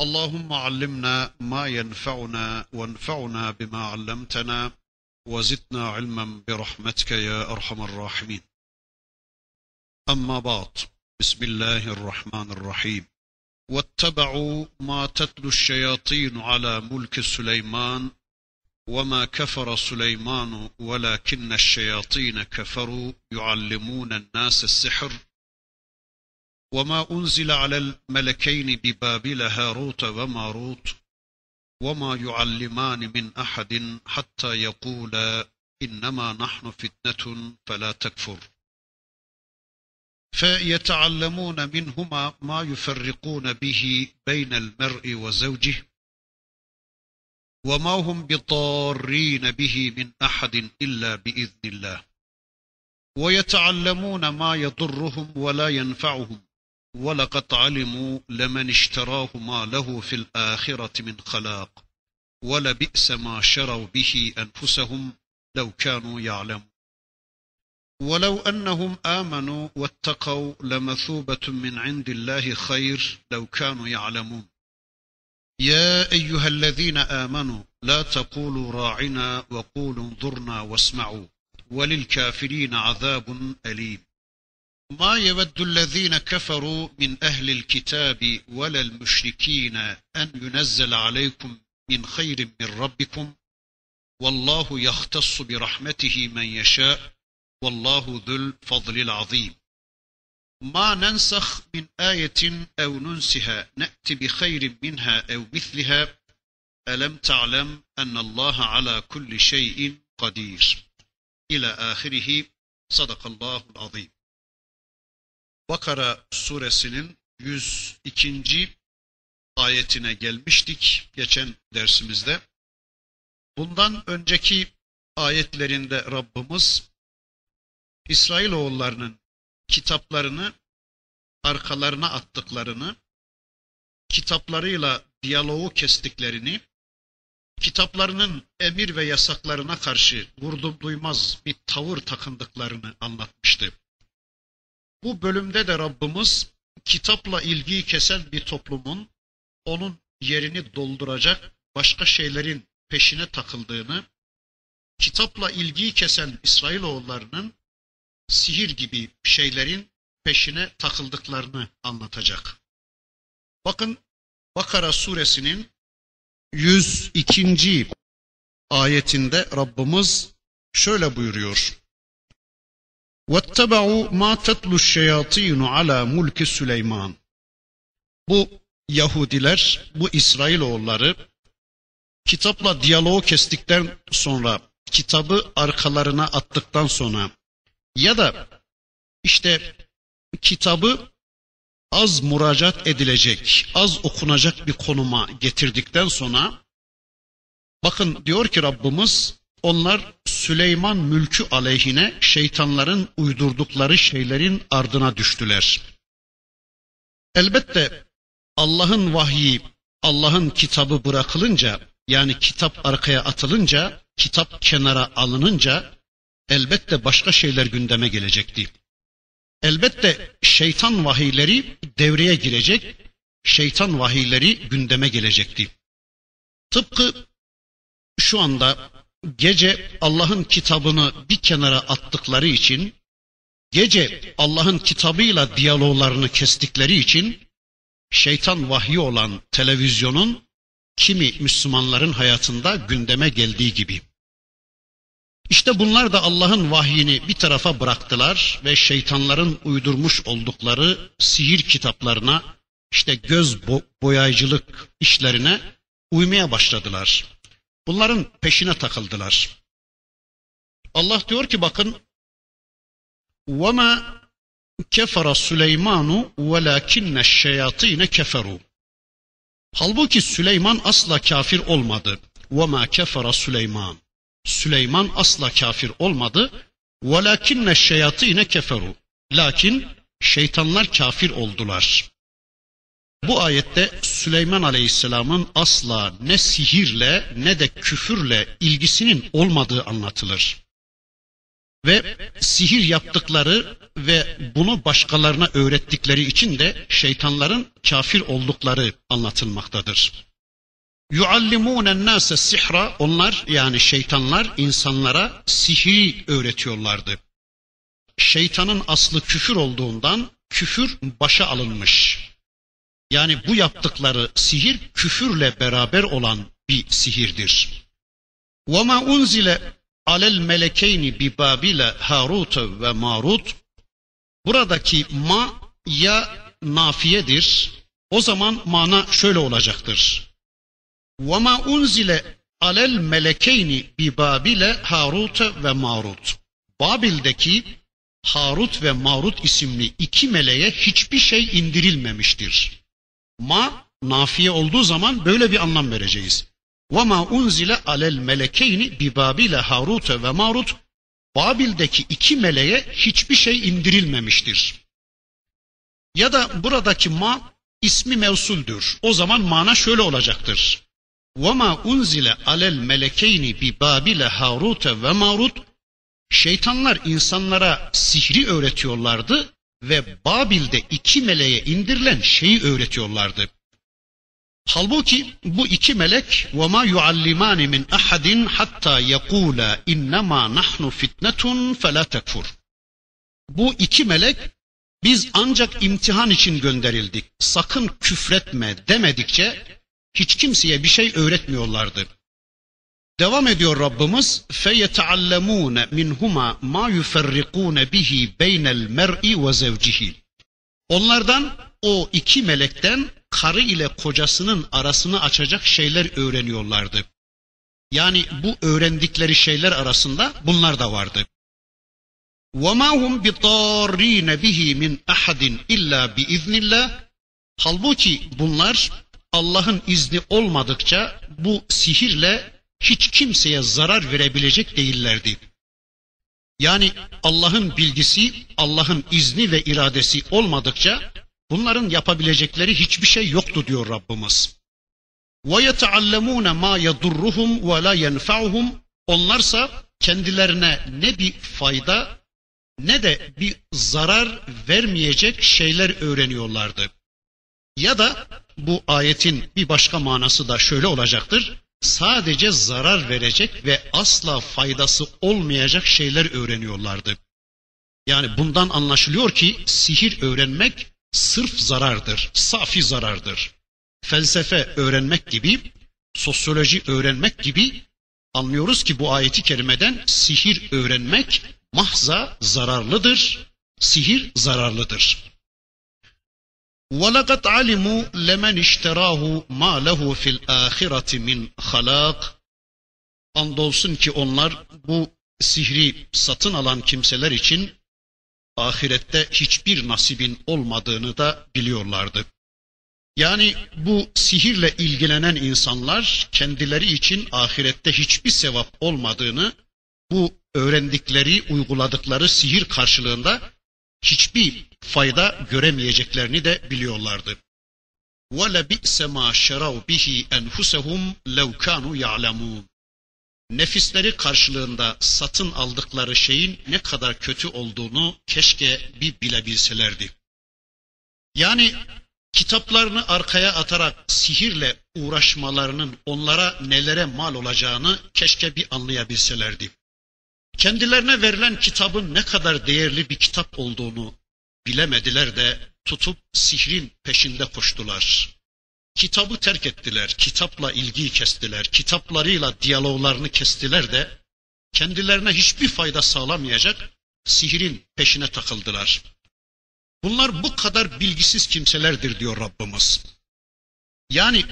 اللهم علمنا ما ينفعنا وانفعنا بما علمتنا وزدنا علما برحمتك يا أرحم الراحمين. أما بعد بسم الله الرحمن الرحيم. واتبعوا ما تتلو الشياطين على ملك سليمان وما كفر سليمان ولكن الشياطين كفروا يعلمون الناس السحر وما أنزل على الملكين ببابل هاروت وماروت وما يعلمان من أحد حتى يقولا إنما نحن فتنة فلا تكفر. فيتعلمون منهما ما يفرقون به بين المرء وزوجه وما هم بضارين به من أحد إلا بإذن الله. ويتعلمون ما يضرهم ولا ينفعهم. ولقد علموا لمن اشتراه ما له في الآخرة من خلاق ولبئس ما شروا به أنفسهم لو كانوا يعلمون. ولو أنهم آمنوا واتقوا لمثوبة من عند الله خير لو كانوا يعلمون. يا أيها الذين آمنوا لا تقولوا راعنا وقولوا انظرنا واسمعوا وللكافرين عذاب أليم. ما يود الذين كفروا من أهل الكتاب ولا المشركين أن ينزل عليكم من خير من ربكم؟ والله يختص برحمته من يشاء والله ذو الفضل العظيم. ما ننسخ من آية أو ننسها نأتي بخير منها أو مثلها؟ ألم تعلم أن الله على كل شيء قدير. إلى آخره صدق الله العظيم. Bakara suresinin 102. ayetine gelmiştik geçen dersimizde. Bundan önceki ayetlerinde Rabbimiz İsrailoğullarının kitaplarını arkalarına attıklarını, kitaplarıyla diyaloğu kestiklerini, kitaplarının emir ve yasaklarına karşı vurdum duymaz bir tavır takındıklarını anlatmıştı. Bu bölümde de Rabbimiz kitapla ilgiyi kesen bir toplumun onun yerini dolduracak başka şeylerin peşine takıldığını, kitapla ilgiyi kesen İsrailoğullarının sihir gibi şeylerin peşine takıldıklarını anlatacak. Bakın Bakara suresinin 102. ayetinde Rabbimiz şöyle buyuruyor. وَاتَّبَعُوا مَا تَتْلُ الشَّيَاطِينُ عَلَى مُلْكِ Süleyman. Bu Yahudiler, bu İsrailoğulları kitapla diyaloğu kestikten sonra, kitabı arkalarına attıktan sonra ya da işte kitabı az muracat edilecek, az okunacak bir konuma getirdikten sonra bakın diyor ki Rabbimiz onlar Süleyman mülkü aleyhine şeytanların uydurdukları şeylerin ardına düştüler. Elbette Allah'ın vahyi, Allah'ın kitabı bırakılınca, yani kitap arkaya atılınca, kitap kenara alınınca, elbette başka şeyler gündeme gelecekti. Elbette şeytan vahiyleri devreye girecek, şeytan vahiyleri gündeme gelecekti. Tıpkı şu anda gece Allah'ın kitabını bir kenara attıkları için, gece Allah'ın kitabıyla diyaloglarını kestikleri için, şeytan vahyi olan televizyonun kimi Müslümanların hayatında gündeme geldiği gibi. İşte bunlar da Allah'ın vahyini bir tarafa bıraktılar ve şeytanların uydurmuş oldukları sihir kitaplarına, işte göz boyayıcılık işlerine uymaya başladılar. Bunların peşine takıldılar. Allah diyor ki bakın وَمَا kefara Süleymanu velakinne şeyatine keferu. Halbuki Süleyman asla kafir olmadı. وَمَا kefara Süleyman. Süleyman asla kafir olmadı. وَلَكِنَّ şeyatine keferu. Lakin şeytanlar kafir oldular. Bu ayette Süleyman Aleyhisselam'ın asla ne sihirle ne de küfürle ilgisinin olmadığı anlatılır. Ve sihir yaptıkları ve bunu başkalarına öğrettikleri için de şeytanların kafir oldukları anlatılmaktadır. Yuallimûnen nâse sihra onlar yani şeytanlar insanlara sihri öğretiyorlardı. Şeytanın aslı küfür olduğundan küfür başa alınmış. Yani bu yaptıkları sihir küfürle beraber olan bir sihirdir. وَمَا unzile alel melekeyni bi babile Harut ve Marut buradaki ma ya nafiyedir. O zaman mana şöyle olacaktır. وَمَا unzile alel melekeyni bi babile Harut ve Marut. Babil'deki Harut ve Marut isimli iki meleğe hiçbir şey indirilmemiştir. Ma nafiye olduğu zaman böyle bir anlam vereceğiz. وَمَا unzile alel melekeyni bi Babile Harut ve Marut Babil'deki iki meleğe hiçbir şey indirilmemiştir. Ya da buradaki ma ismi mevsuldür. O zaman mana şöyle olacaktır. وَمَا unzile alel melekeyni bi Babile Harut ve Marut Şeytanlar insanlara sihri öğretiyorlardı ve Babil'de iki meleğe indirilen şeyi öğretiyorlardı. Halbuki bu iki melek وَمَا يُعَلِّمَانِ مِنْ أَحَدٍ حَتَّى يَقُولَا اِنَّمَا نَحْنُ فِتْنَةٌ فَلَا تَكْفُرْ Bu iki melek biz ancak imtihan için gönderildik. Sakın küfretme demedikçe hiç kimseye bir şey öğretmiyorlardı. Devam ediyor Rabbimiz فَيَتَعَلَّمُونَ مِنْهُمَا مَا يُفَرِّقُونَ بِهِ بَيْنَ الْمَرْءِ وَزَوْجِهِ Onlardan o iki melekten karı ile kocasının arasını açacak şeyler öğreniyorlardı. Yani bu öğrendikleri şeyler arasında bunlar da vardı. وَمَا هُمْ بِطَارِّينَ بِهِ مِنْ أَحَدٍ إِلَّا بِإِذْنِ اللّٰهِ Halbuki bunlar Allah'ın izni olmadıkça bu sihirle hiç kimseye zarar verebilecek değillerdi. Yani Allah'ın bilgisi, Allah'ın izni ve iradesi olmadıkça bunların yapabilecekleri hiçbir şey yoktu diyor Rabbimiz. وَيَتَعَلَّمُونَ مَا يَضُرُّهُمْ وَلَا يَنْفَعُهُمْ Onlarsa kendilerine ne bir fayda ne de bir zarar vermeyecek şeyler öğreniyorlardı. Ya da bu ayetin bir başka manası da şöyle olacaktır sadece zarar verecek ve asla faydası olmayacak şeyler öğreniyorlardı. Yani bundan anlaşılıyor ki sihir öğrenmek sırf zarardır, safi zarardır. Felsefe öğrenmek gibi, sosyoloji öğrenmek gibi anlıyoruz ki bu ayeti kerimeden sihir öğrenmek mahza zararlıdır, sihir zararlıdır. وَلَقَدْ عَلِمُوا لَمَنْ اشْتَرَاهُ مَا لَهُ فِي الْآخِرَةِ مِنْ خَلَاقٍ Andolsun ki onlar bu sihri satın alan kimseler için ahirette hiçbir nasibin olmadığını da biliyorlardı. Yani bu sihirle ilgilenen insanlar kendileri için ahirette hiçbir sevap olmadığını, bu öğrendikleri, uyguladıkları sihir karşılığında hiçbir fayda göremeyeceklerini de biliyorlardı. وَلَبِئْسَ مَا شَرَوْ بِهِ اَنْفُسَهُمْ لَوْ كَانُوا يَعْلَمُونَ Nefisleri karşılığında satın aldıkları şeyin ne kadar kötü olduğunu keşke bir bilebilselerdi. Yani kitaplarını arkaya atarak sihirle uğraşmalarının onlara nelere mal olacağını keşke bir anlayabilselerdi. Kendilerine verilen kitabın ne kadar değerli bir kitap olduğunu bilemediler de tutup sihrin peşinde koştular. Kitabı terk ettiler, kitapla ilgiyi kestiler, kitaplarıyla diyaloglarını kestiler de kendilerine hiçbir fayda sağlamayacak sihrin peşine takıldılar. Bunlar bu kadar bilgisiz kimselerdir diyor Rabbimiz. Yani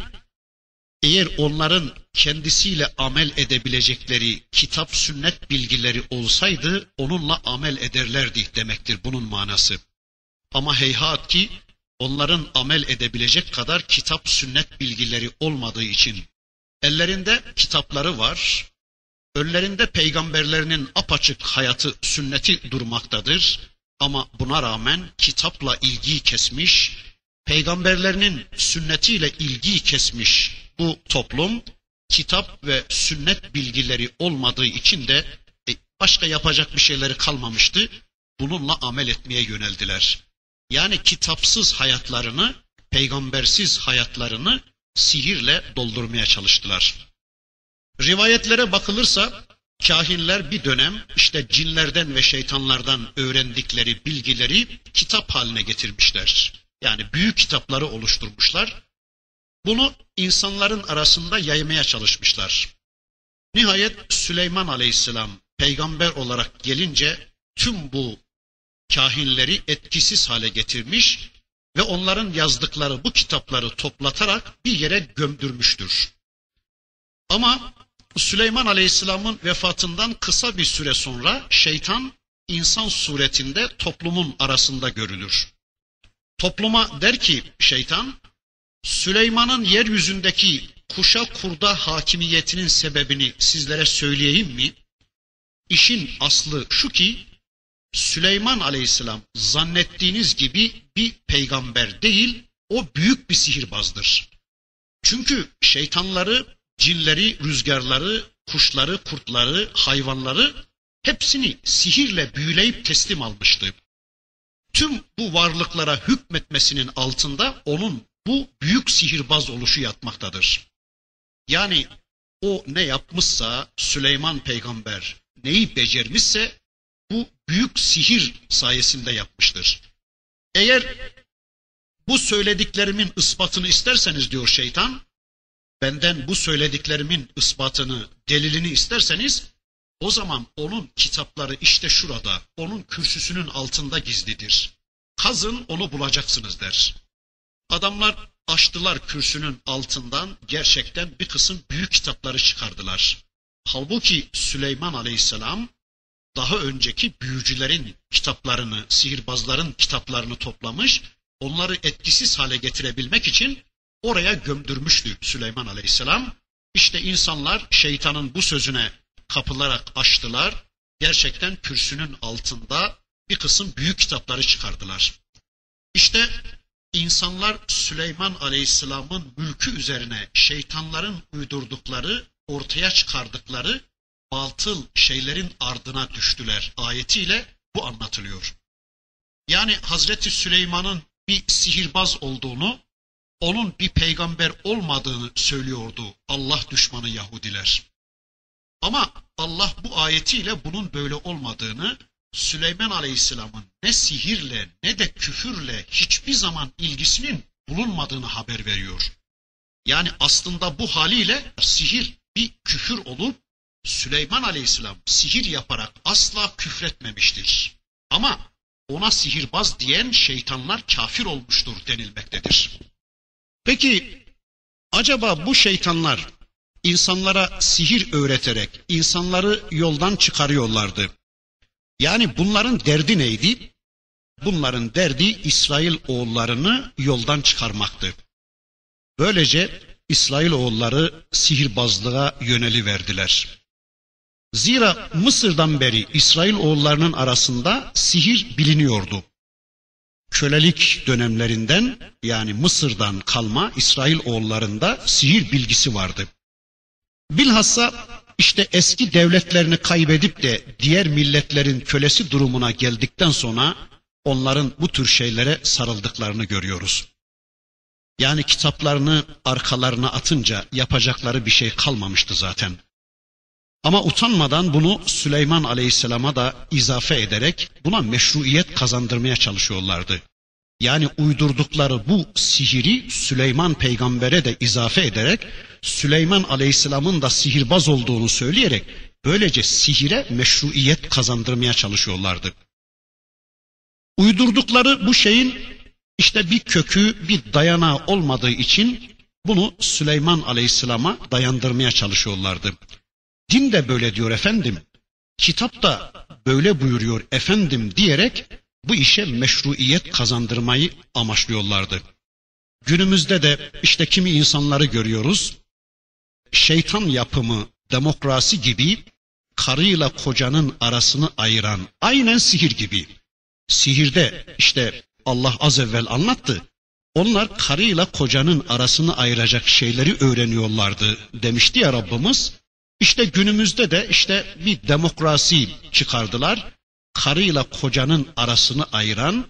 eğer onların kendisiyle amel edebilecekleri kitap sünnet bilgileri olsaydı onunla amel ederlerdi demektir bunun manası. Ama heyhat ki onların amel edebilecek kadar kitap sünnet bilgileri olmadığı için ellerinde kitapları var Önlerinde peygamberlerinin apaçık hayatı, sünneti durmaktadır. Ama buna rağmen kitapla ilgiyi kesmiş, peygamberlerinin sünnetiyle ilgiyi kesmiş bu toplum kitap ve sünnet bilgileri olmadığı için de e, başka yapacak bir şeyleri kalmamıştı. Bununla amel etmeye yöneldiler. Yani kitapsız hayatlarını, peygambersiz hayatlarını sihirle doldurmaya çalıştılar. Rivayetlere bakılırsa kahinler bir dönem işte cinlerden ve şeytanlardan öğrendikleri bilgileri kitap haline getirmişler. Yani büyük kitapları oluşturmuşlar. Bunu insanların arasında yaymaya çalışmışlar. Nihayet Süleyman Aleyhisselam peygamber olarak gelince tüm bu kahinleri etkisiz hale getirmiş ve onların yazdıkları bu kitapları toplatarak bir yere gömdürmüştür. Ama Süleyman Aleyhisselam'ın vefatından kısa bir süre sonra şeytan insan suretinde toplumun arasında görülür. Topluma der ki şeytan, Süleyman'ın yeryüzündeki kuşa kurda hakimiyetinin sebebini sizlere söyleyeyim mi? İşin aslı şu ki Süleyman Aleyhisselam zannettiğiniz gibi bir peygamber değil, o büyük bir sihirbazdır. Çünkü şeytanları, cinleri, rüzgarları, kuşları, kurtları, hayvanları hepsini sihirle büyüleyip teslim almıştı. Tüm bu varlıklara hükmetmesinin altında onun bu büyük sihirbaz oluşu yatmaktadır. Yani o ne yapmışsa Süleyman peygamber neyi becermişse bu büyük sihir sayesinde yapmıştır. Eğer bu söylediklerimin ispatını isterseniz diyor şeytan, benden bu söylediklerimin ispatını, delilini isterseniz o zaman onun kitapları işte şurada, onun kürsüsünün altında gizlidir. Kazın onu bulacaksınız der. Adamlar açtılar kürsünün altından gerçekten bir kısım büyük kitapları çıkardılar. Halbuki Süleyman Aleyhisselam daha önceki büyücülerin kitaplarını, sihirbazların kitaplarını toplamış, onları etkisiz hale getirebilmek için oraya gömdürmüştü Süleyman Aleyhisselam. İşte insanlar şeytanın bu sözüne kapılarak açtılar. Gerçekten kürsünün altında bir kısım büyük kitapları çıkardılar. İşte insanlar Süleyman Aleyhisselam'ın mülkü üzerine şeytanların uydurdukları, ortaya çıkardıkları batıl şeylerin ardına düştüler ayetiyle bu anlatılıyor. Yani Hazreti Süleyman'ın bir sihirbaz olduğunu, onun bir peygamber olmadığını söylüyordu Allah düşmanı Yahudiler. Ama Allah bu ayetiyle bunun böyle olmadığını, Süleyman Aleyhisselam'ın ne sihirle ne de küfürle hiçbir zaman ilgisinin bulunmadığını haber veriyor. Yani aslında bu haliyle sihir bir küfür olup Süleyman Aleyhisselam sihir yaparak asla küfretmemiştir. Ama ona sihirbaz diyen şeytanlar kafir olmuştur denilmektedir. Peki acaba bu şeytanlar insanlara sihir öğreterek insanları yoldan çıkarıyorlardı. Yani bunların derdi neydi? Bunların derdi İsrail oğullarını yoldan çıkarmaktı. Böylece İsrail oğulları sihirbazlığa yöneli verdiler. Zira Mısır'dan beri İsrail oğullarının arasında sihir biliniyordu. Kölelik dönemlerinden yani Mısır'dan kalma İsrail oğullarında sihir bilgisi vardı. Bilhassa işte eski devletlerini kaybedip de diğer milletlerin kölesi durumuna geldikten sonra onların bu tür şeylere sarıldıklarını görüyoruz. Yani kitaplarını arkalarına atınca yapacakları bir şey kalmamıştı zaten. Ama utanmadan bunu Süleyman Aleyhisselam'a da izafe ederek buna meşruiyet kazandırmaya çalışıyorlardı. Yani uydurdukları bu sihiri Süleyman peygambere de izafe ederek Süleyman Aleyhisselam'ın da sihirbaz olduğunu söyleyerek böylece sihire meşruiyet kazandırmaya çalışıyorlardı. Uydurdukları bu şeyin işte bir kökü, bir dayanağı olmadığı için bunu Süleyman Aleyhisselam'a dayandırmaya çalışıyorlardı. Din de böyle diyor efendim. Kitap da böyle buyuruyor efendim diyerek bu işe meşruiyet kazandırmayı amaçlıyorlardı. Günümüzde de işte kimi insanları görüyoruz. Şeytan yapımı demokrasi gibi karıyla kocanın arasını ayıran aynen sihir gibi. Sihirde işte Allah az evvel anlattı. Onlar karıyla kocanın arasını ayıracak şeyleri öğreniyorlardı demişti ya Rabbimiz. İşte günümüzde de işte bir demokrasi çıkardılar. Karıyla kocanın arasını ayıran,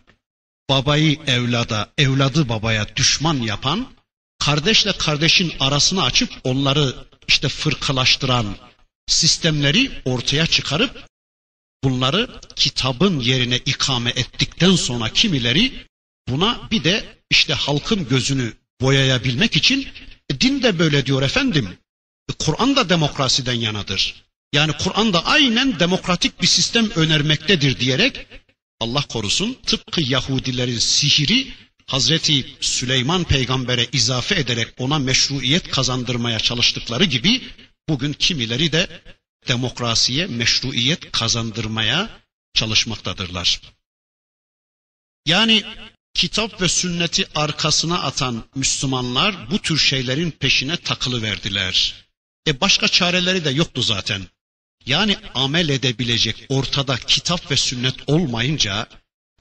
babayı evlada, evladı babaya düşman yapan, kardeşle kardeşin arasını açıp onları işte fırkalaştıran sistemleri ortaya çıkarıp bunları kitabın yerine ikame ettikten sonra kimileri buna bir de işte halkın gözünü boyayabilmek için e, din de böyle diyor efendim. Kur'an da demokrasiden yanadır. Yani Kur'an da aynen demokratik bir sistem önermektedir diyerek Allah korusun tıpkı Yahudilerin sihiri Hazreti Süleyman peygambere izafe ederek ona meşruiyet kazandırmaya çalıştıkları gibi bugün kimileri de demokrasiye meşruiyet kazandırmaya çalışmaktadırlar. Yani kitap ve sünneti arkasına atan Müslümanlar bu tür şeylerin peşine takılı verdiler. E başka çareleri de yoktu zaten. Yani amel edebilecek ortada kitap ve sünnet olmayınca,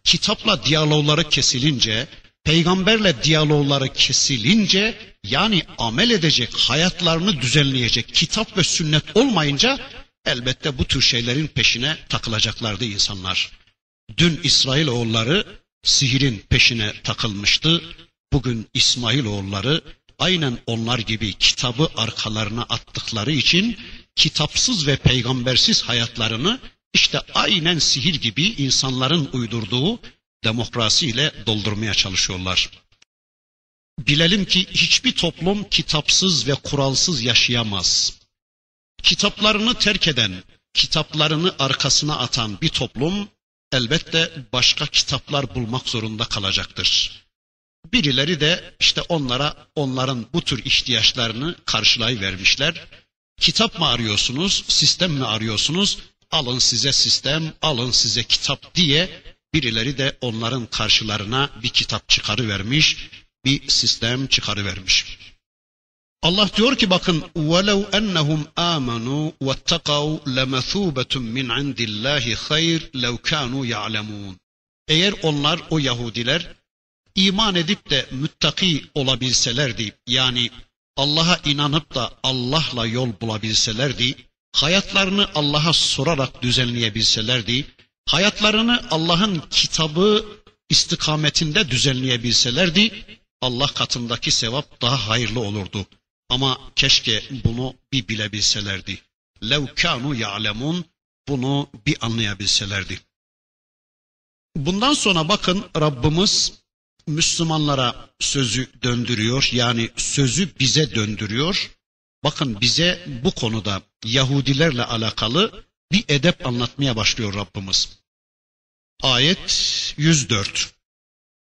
kitapla diyalogları kesilince, peygamberle diyalogları kesilince, yani amel edecek, hayatlarını düzenleyecek kitap ve sünnet olmayınca elbette bu tür şeylerin peşine takılacaklardı insanlar. Dün İsrailoğulları sihirin peşine takılmıştı. Bugün İsmailoğulları aynen onlar gibi kitabı arkalarına attıkları için kitapsız ve peygambersiz hayatlarını işte aynen sihir gibi insanların uydurduğu demokrasiyle doldurmaya çalışıyorlar. Bilelim ki hiçbir toplum kitapsız ve kuralsız yaşayamaz. Kitaplarını terk eden, kitaplarını arkasına atan bir toplum elbette başka kitaplar bulmak zorunda kalacaktır. Birileri de işte onlara onların bu tür ihtiyaçlarını karşılayıvermişler. Kitap mı arıyorsunuz, sistem mi arıyorsunuz? Alın size sistem, alın size kitap diye birileri de onların karşılarına bir kitap çıkarıvermiş, bir sistem çıkarıvermiş. Allah diyor ki bakın وَلَوْ أَنَّهُمْ آمَنُوا وَاتَّقَوْا لَمَثُوبَةٌ مِنْ عِنْدِ اللّٰهِ خَيْرٌ لَوْ كَانُوا يَعْلَمُونَ Eğer onlar o Yahudiler iman edip de müttaki olabilselerdi yani Allah'a inanıp da Allah'la yol bulabilselerdi, hayatlarını Allah'a sorarak düzenleyebilselerdi, hayatlarını Allah'ın kitabı istikametinde düzenleyebilselerdi, Allah katındaki sevap daha hayırlı olurdu. Ama keşke bunu bir bilebilselerdi. Lev kanu ya'lemun bunu bir anlayabilselerdi. Bundan sonra bakın Rabbimiz Müslümanlara sözü döndürüyor. Yani sözü bize döndürüyor. Bakın bize bu konuda Yahudilerle alakalı bir edep anlatmaya başlıyor Rabbimiz. Ayet 104.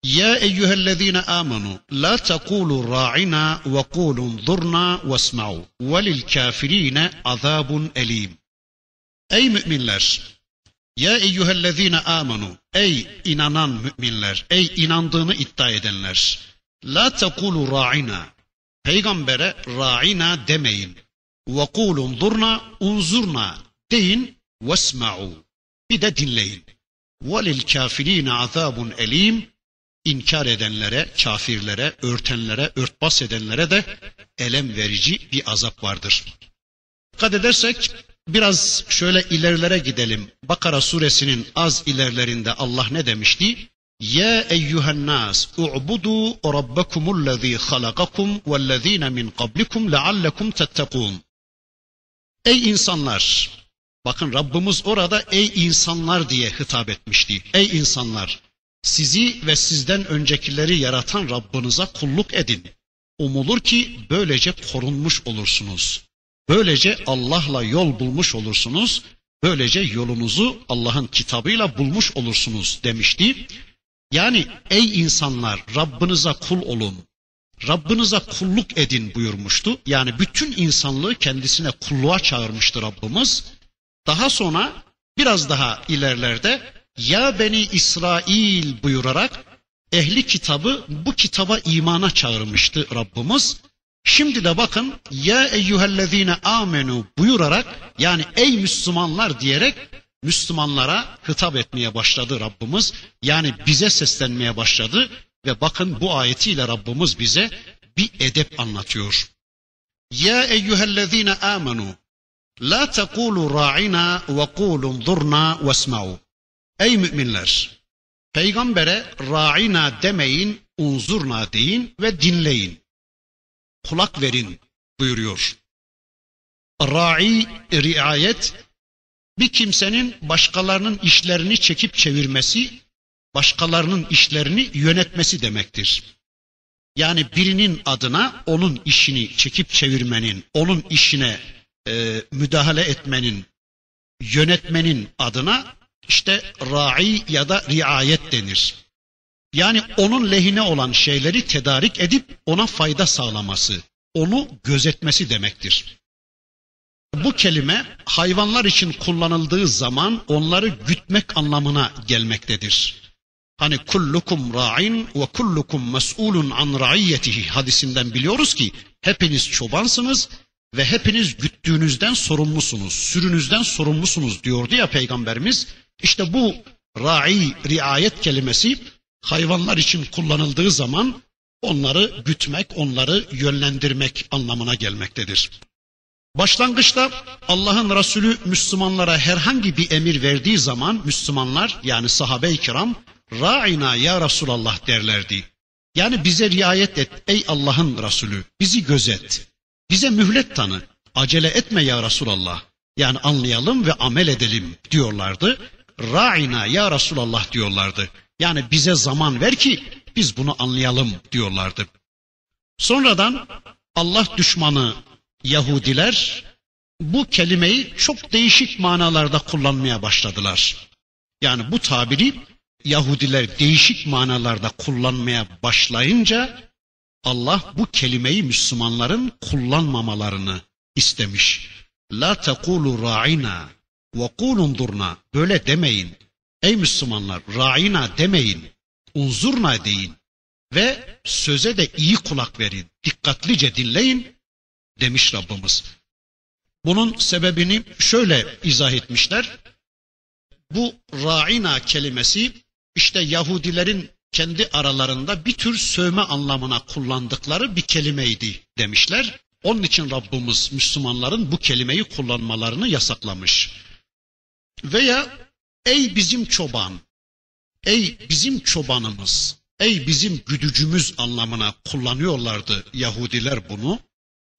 Ya eyyühellezine amenu la tekulu ra'ina ve kulun zurna ve sma'u ve lil kafirine azabun elim. Ey müminler ya eyyühellezine amenu! Ey inanan müminler! Ey inandığını iddia edenler! La tekulu ra'ina! Peygambere ra'ina demeyin. Ve kulun durna unzurna deyin vesma'u. Bir de dinleyin. Velil kafirine azabun elim inkar edenlere, kafirlere, örtenlere, örtbas edenlere de elem verici bir azap vardır. Dikkat edersek biraz şöyle ilerlere gidelim. Bakara suresinin az ilerlerinde Allah ne demişti? Ya eyyuhen nas u'budu rabbakumullezî halakakum vellezîne min qablikum leallekum tettekûn. Ey insanlar! Bakın Rabbimiz orada ey insanlar diye hitap etmişti. Ey insanlar! Sizi ve sizden öncekileri yaratan Rabbinize kulluk edin. Umulur ki böylece korunmuş olursunuz. Böylece Allah'la yol bulmuş olursunuz. Böylece yolunuzu Allah'ın kitabıyla bulmuş olursunuz demişti. Yani ey insanlar Rabbinize kul olun. Rabbinize kulluk edin buyurmuştu. Yani bütün insanlığı kendisine kulluğa çağırmıştı Rabbimiz. Daha sonra biraz daha ilerlerde ya Beni İsrail buyurarak ehli kitabı bu kitaba imana çağırmıştı Rabbimiz. Şimdi de bakın ya eyyühellezine amenu buyurarak yani ey Müslümanlar diyerek Müslümanlara hitap etmeye başladı Rabbimiz. Yani bize seslenmeye başladı ve bakın bu ayetiyle Rabbimiz bize bir edep anlatıyor. Ya eyyühellezine amenu la tekulu ra'ina ve kulun zurna vesma'u. Ey müminler! Peygambere ra'ina demeyin, unzurna deyin ve dinleyin. Kulak verin buyuruyor. Ra'i, riayet, bir kimsenin başkalarının işlerini çekip çevirmesi, başkalarının işlerini yönetmesi demektir. Yani birinin adına onun işini çekip çevirmenin, onun işine e, müdahale etmenin, yönetmenin adına işte ra'i ya da riayet denir. Yani onun lehine olan şeyleri tedarik edip ona fayda sağlaması, onu gözetmesi demektir. Bu kelime hayvanlar için kullanıldığı zaman onları gütmek anlamına gelmektedir. Hani kullukum ra'in ve kullukum mes'ulun an ra'iyyetihi hadisinden biliyoruz ki hepiniz çobansınız ve hepiniz güttüğünüzden sorumlusunuz, sürünüzden sorumlusunuz diyordu ya peygamberimiz. İşte bu ra'i, riayet kelimesi hayvanlar için kullanıldığı zaman onları gütmek, onları yönlendirmek anlamına gelmektedir. Başlangıçta Allah'ın Resulü Müslümanlara herhangi bir emir verdiği zaman Müslümanlar yani sahabe-i kiram ra'ina ya Resulallah derlerdi. Yani bize riayet et ey Allah'ın Resulü bizi gözet. Bize mühlet tanı. Acele etme ya Resulallah. Yani anlayalım ve amel edelim diyorlardı. Ra'ina ya Resulallah diyorlardı. Yani bize zaman ver ki biz bunu anlayalım diyorlardı. Sonradan Allah düşmanı Yahudiler bu kelimeyi çok değişik manalarda kullanmaya başladılar. Yani bu tabiri Yahudiler değişik manalarda kullanmaya başlayınca Allah bu kelimeyi Müslümanların kullanmamalarını istemiş. La tekulu ra'ina ve kulun durna. Böyle demeyin. Ey Müslümanlar ra'ina demeyin. Unzurna deyin. Ve söze de iyi kulak verin. Dikkatlice dinleyin demiş Rabbimiz. Bunun sebebini şöyle izah etmişler. Bu ra'ina kelimesi işte Yahudilerin kendi aralarında bir tür sövme anlamına kullandıkları bir kelimeydi demişler. Onun için Rabbimiz Müslümanların bu kelimeyi kullanmalarını yasaklamış. Veya ey bizim çoban, ey bizim çobanımız, ey bizim güdücümüz anlamına kullanıyorlardı Yahudiler bunu.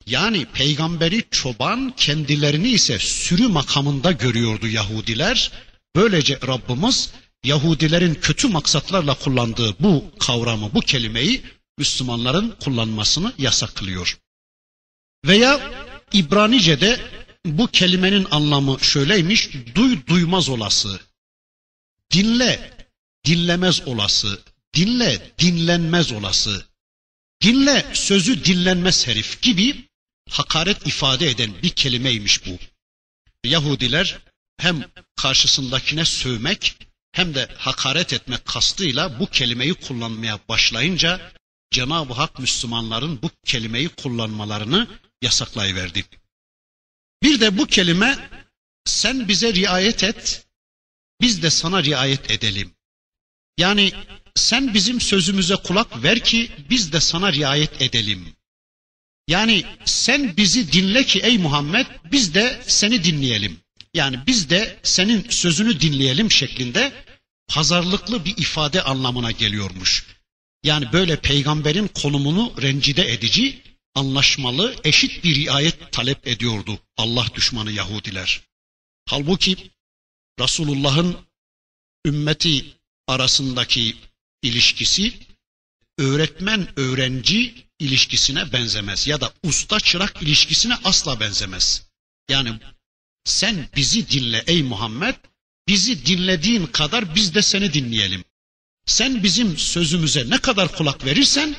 Yani peygamberi çoban, kendilerini ise sürü makamında görüyordu Yahudiler. Böylece Rabbimiz Yahudilerin kötü maksatlarla kullandığı bu kavramı, bu kelimeyi Müslümanların kullanmasını yasak kılıyor. Veya İbranice'de bu kelimenin anlamı şöyleymiş, duy duymaz olası, dinle dinlemez olası, dinle dinlenmez olası, dinle sözü dinlenmez herif gibi hakaret ifade eden bir kelimeymiş bu. Yahudiler hem karşısındakine sövmek hem de hakaret etmek kastıyla bu kelimeyi kullanmaya başlayınca Cenab-ı Hak Müslümanların bu kelimeyi kullanmalarını yasaklayıverdi. Bir de bu kelime sen bize riayet et, biz de sana riayet edelim. Yani sen bizim sözümüze kulak ver ki biz de sana riayet edelim. Yani sen bizi dinle ki ey Muhammed biz de seni dinleyelim. Yani biz de senin sözünü dinleyelim şeklinde pazarlıklı bir ifade anlamına geliyormuş. Yani böyle peygamberin konumunu rencide edici, anlaşmalı, eşit bir riayet talep ediyordu Allah düşmanı Yahudiler. Halbuki Resulullah'ın ümmeti arasındaki ilişkisi öğretmen öğrenci ilişkisine benzemez ya da usta çırak ilişkisine asla benzemez. Yani sen bizi dinle ey Muhammed, bizi dinlediğin kadar biz de seni dinleyelim. Sen bizim sözümüze ne kadar kulak verirsen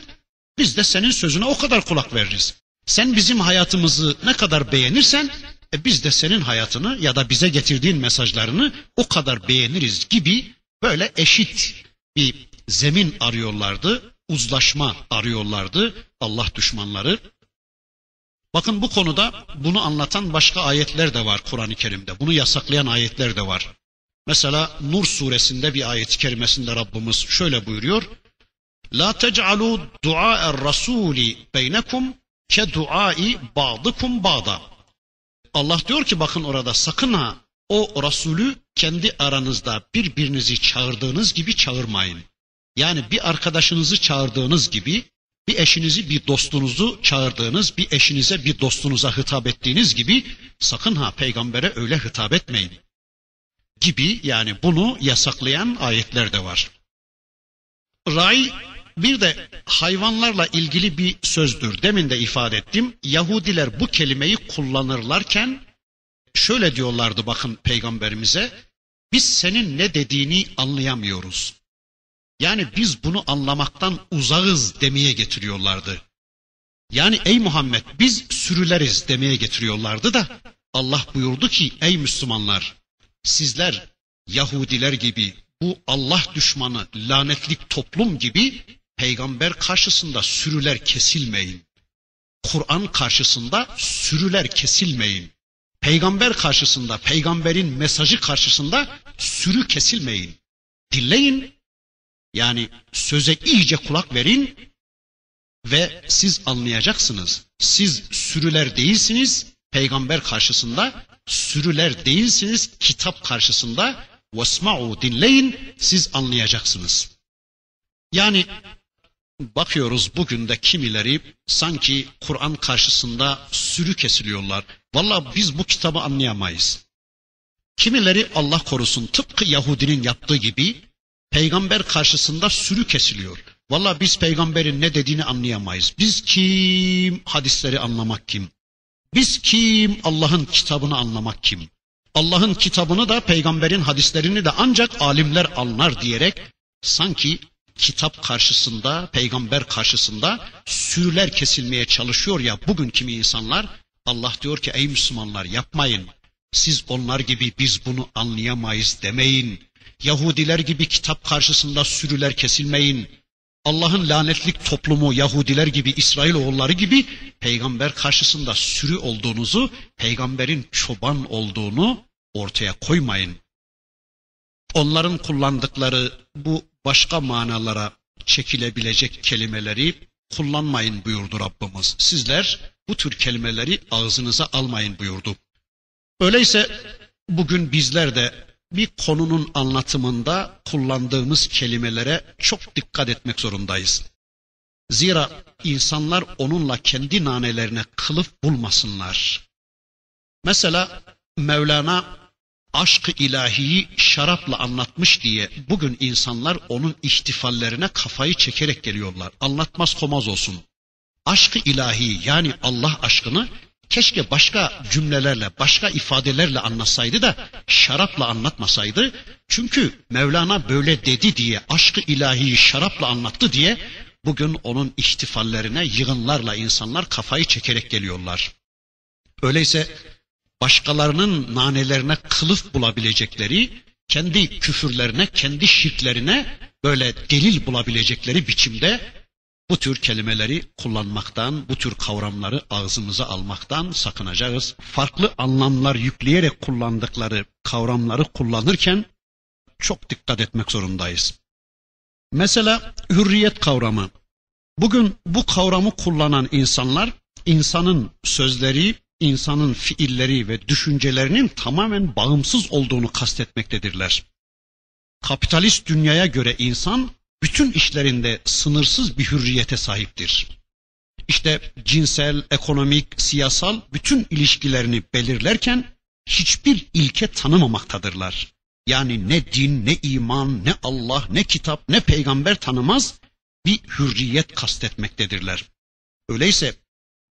biz de senin sözüne o kadar kulak veririz. Sen bizim hayatımızı ne kadar beğenirsen e biz de senin hayatını ya da bize getirdiğin mesajlarını o kadar beğeniriz gibi böyle eşit bir zemin arıyorlardı, uzlaşma arıyorlardı Allah düşmanları. Bakın bu konuda bunu anlatan başka ayetler de var Kur'an-ı Kerim'de. Bunu yasaklayan ayetler de var. Mesela Nur suresinde bir ayet-i kerimesinde Rabbimiz şöyle buyuruyor. La tec'alu dua'er rasuli beynekum ke duai ba'dıkum ba'da. Allah diyor ki bakın orada sakın ha o Resulü kendi aranızda birbirinizi çağırdığınız gibi çağırmayın. Yani bir arkadaşınızı çağırdığınız gibi, bir eşinizi, bir dostunuzu çağırdığınız, bir eşinize, bir dostunuza hitap ettiğiniz gibi sakın ha peygambere öyle hitap etmeyin. Gibi yani bunu yasaklayan ayetler de var. Ray bir de hayvanlarla ilgili bir sözdür. Demin de ifade ettim. Yahudiler bu kelimeyi kullanırlarken şöyle diyorlardı bakın peygamberimize. Biz senin ne dediğini anlayamıyoruz. Yani biz bunu anlamaktan uzağız demeye getiriyorlardı. Yani ey Muhammed biz sürüleriz demeye getiriyorlardı da Allah buyurdu ki ey Müslümanlar sizler Yahudiler gibi bu Allah düşmanı lanetlik toplum gibi peygamber karşısında sürüler kesilmeyin. Kur'an karşısında sürüler kesilmeyin. Peygamber karşısında, peygamberin mesajı karşısında sürü kesilmeyin. Dinleyin. Yani söze iyice kulak verin ve siz anlayacaksınız. Siz sürüler değilsiniz peygamber karşısında, sürüler değilsiniz kitap karşısında. Vesma'u dinleyin siz anlayacaksınız. Yani bakıyoruz bugün de kimileri sanki Kur'an karşısında sürü kesiliyorlar. Valla biz bu kitabı anlayamayız. Kimileri Allah korusun tıpkı Yahudinin yaptığı gibi peygamber karşısında sürü kesiliyor. Valla biz peygamberin ne dediğini anlayamayız. Biz kim? Hadisleri anlamak kim? Biz kim? Allah'ın kitabını anlamak kim? Allah'ın kitabını da peygamberin hadislerini de ancak alimler anlar diyerek sanki kitap karşısında, peygamber karşısında sürüler kesilmeye çalışıyor ya bugün kimi insanlar Allah diyor ki ey Müslümanlar yapmayın. Siz onlar gibi biz bunu anlayamayız demeyin. Yahudiler gibi kitap karşısında sürüler kesilmeyin. Allah'ın lanetlik toplumu Yahudiler gibi İsrail oğulları gibi peygamber karşısında sürü olduğunuzu, peygamberin çoban olduğunu ortaya koymayın. Onların kullandıkları bu başka manalara çekilebilecek kelimeleri kullanmayın buyurdu Rabbimiz. Sizler bu tür kelimeleri ağzınıza almayın buyurdu. Öyleyse bugün bizler de bir konunun anlatımında kullandığımız kelimelere çok dikkat etmek zorundayız. Zira insanlar onunla kendi nanelerine kılıf bulmasınlar. Mesela Mevlana aşkı ilahiyi şarapla anlatmış diye bugün insanlar onun ihtifallerine kafayı çekerek geliyorlar. Anlatmaz komaz olsun. Aşkı ilahi yani Allah aşkını keşke başka cümlelerle, başka ifadelerle anlatsaydı da şarapla anlatmasaydı. Çünkü Mevlana böyle dedi diye, aşkı ilahiyi şarapla anlattı diye bugün onun ihtifallerine yığınlarla insanlar kafayı çekerek geliyorlar. Öyleyse başkalarının nanelerine kılıf bulabilecekleri, kendi küfürlerine, kendi şirklerine böyle delil bulabilecekleri biçimde bu tür kelimeleri kullanmaktan, bu tür kavramları ağzımıza almaktan sakınacağız. Farklı anlamlar yükleyerek kullandıkları kavramları kullanırken çok dikkat etmek zorundayız. Mesela hürriyet kavramı. Bugün bu kavramı kullanan insanlar insanın sözleri, insanın fiilleri ve düşüncelerinin tamamen bağımsız olduğunu kastetmektedirler. Kapitalist dünyaya göre insan bütün işlerinde sınırsız bir hürriyete sahiptir. İşte cinsel, ekonomik, siyasal bütün ilişkilerini belirlerken hiçbir ilke tanımamaktadırlar. Yani ne din, ne iman, ne Allah, ne kitap, ne peygamber tanımaz bir hürriyet kastetmektedirler. Öyleyse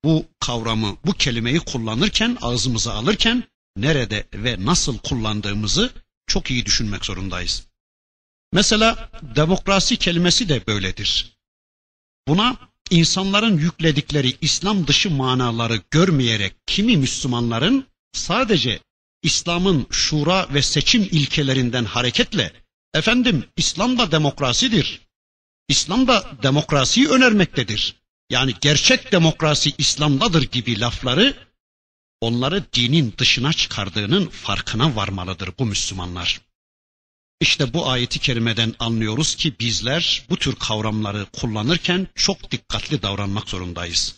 bu kavramı, bu kelimeyi kullanırken, ağzımıza alırken nerede ve nasıl kullandığımızı çok iyi düşünmek zorundayız. Mesela demokrasi kelimesi de böyledir. Buna insanların yükledikleri İslam dışı manaları görmeyerek kimi Müslümanların sadece İslam'ın şura ve seçim ilkelerinden hareketle efendim İslam da demokrasidir. İslam da demokrasiyi önermektedir. Yani gerçek demokrasi İslam'dadır gibi lafları onları dinin dışına çıkardığının farkına varmalıdır bu Müslümanlar. İşte bu ayeti kerimeden anlıyoruz ki bizler bu tür kavramları kullanırken çok dikkatli davranmak zorundayız.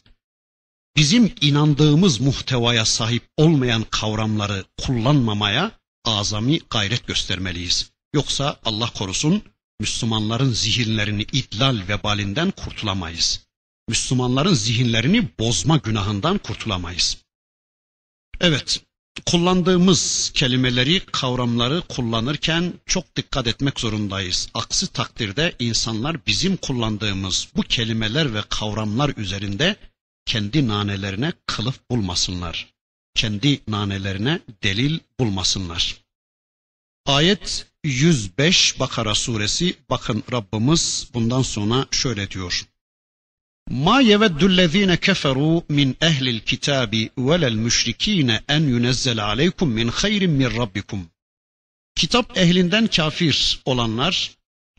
Bizim inandığımız muhtevaya sahip olmayan kavramları kullanmamaya azami gayret göstermeliyiz. Yoksa Allah korusun Müslümanların zihinlerini idlal vebalinden kurtulamayız. Müslümanların zihinlerini bozma günahından kurtulamayız. Evet, kullandığımız kelimeleri, kavramları kullanırken çok dikkat etmek zorundayız. Aksi takdirde insanlar bizim kullandığımız bu kelimeler ve kavramlar üzerinde kendi nanelerine kılıf bulmasınlar. Kendi nanelerine delil bulmasınlar. Ayet 105 Bakara suresi bakın Rabbimiz bundan sonra şöyle diyor. Ma yeveddü'llezine keferu min ehlil kitabi velel müşrikine en yunezzel aleykum min hayrin min rabbikum. Kitap ehlinden kafir olanlar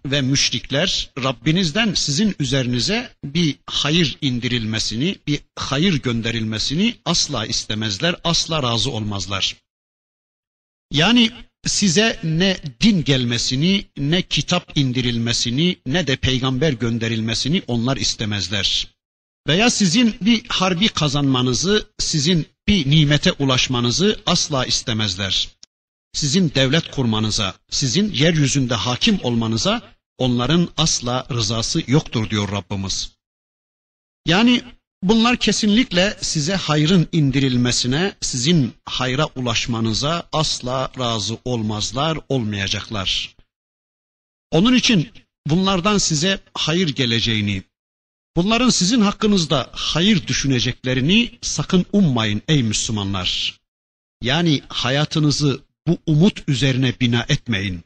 ve müşrikler Rabbinizden sizin üzerinize bir hayır indirilmesini, bir hayır gönderilmesini asla istemezler, asla razı olmazlar. Yani size ne din gelmesini, ne kitap indirilmesini, ne de peygamber gönderilmesini onlar istemezler. Veya sizin bir harbi kazanmanızı, sizin bir nimete ulaşmanızı asla istemezler. Sizin devlet kurmanıza, sizin yeryüzünde hakim olmanıza onların asla rızası yoktur diyor Rabbimiz. Yani Bunlar kesinlikle size hayrın indirilmesine, sizin hayra ulaşmanıza asla razı olmazlar, olmayacaklar. Onun için bunlardan size hayır geleceğini, bunların sizin hakkınızda hayır düşüneceklerini sakın ummayın ey Müslümanlar. Yani hayatınızı bu umut üzerine bina etmeyin.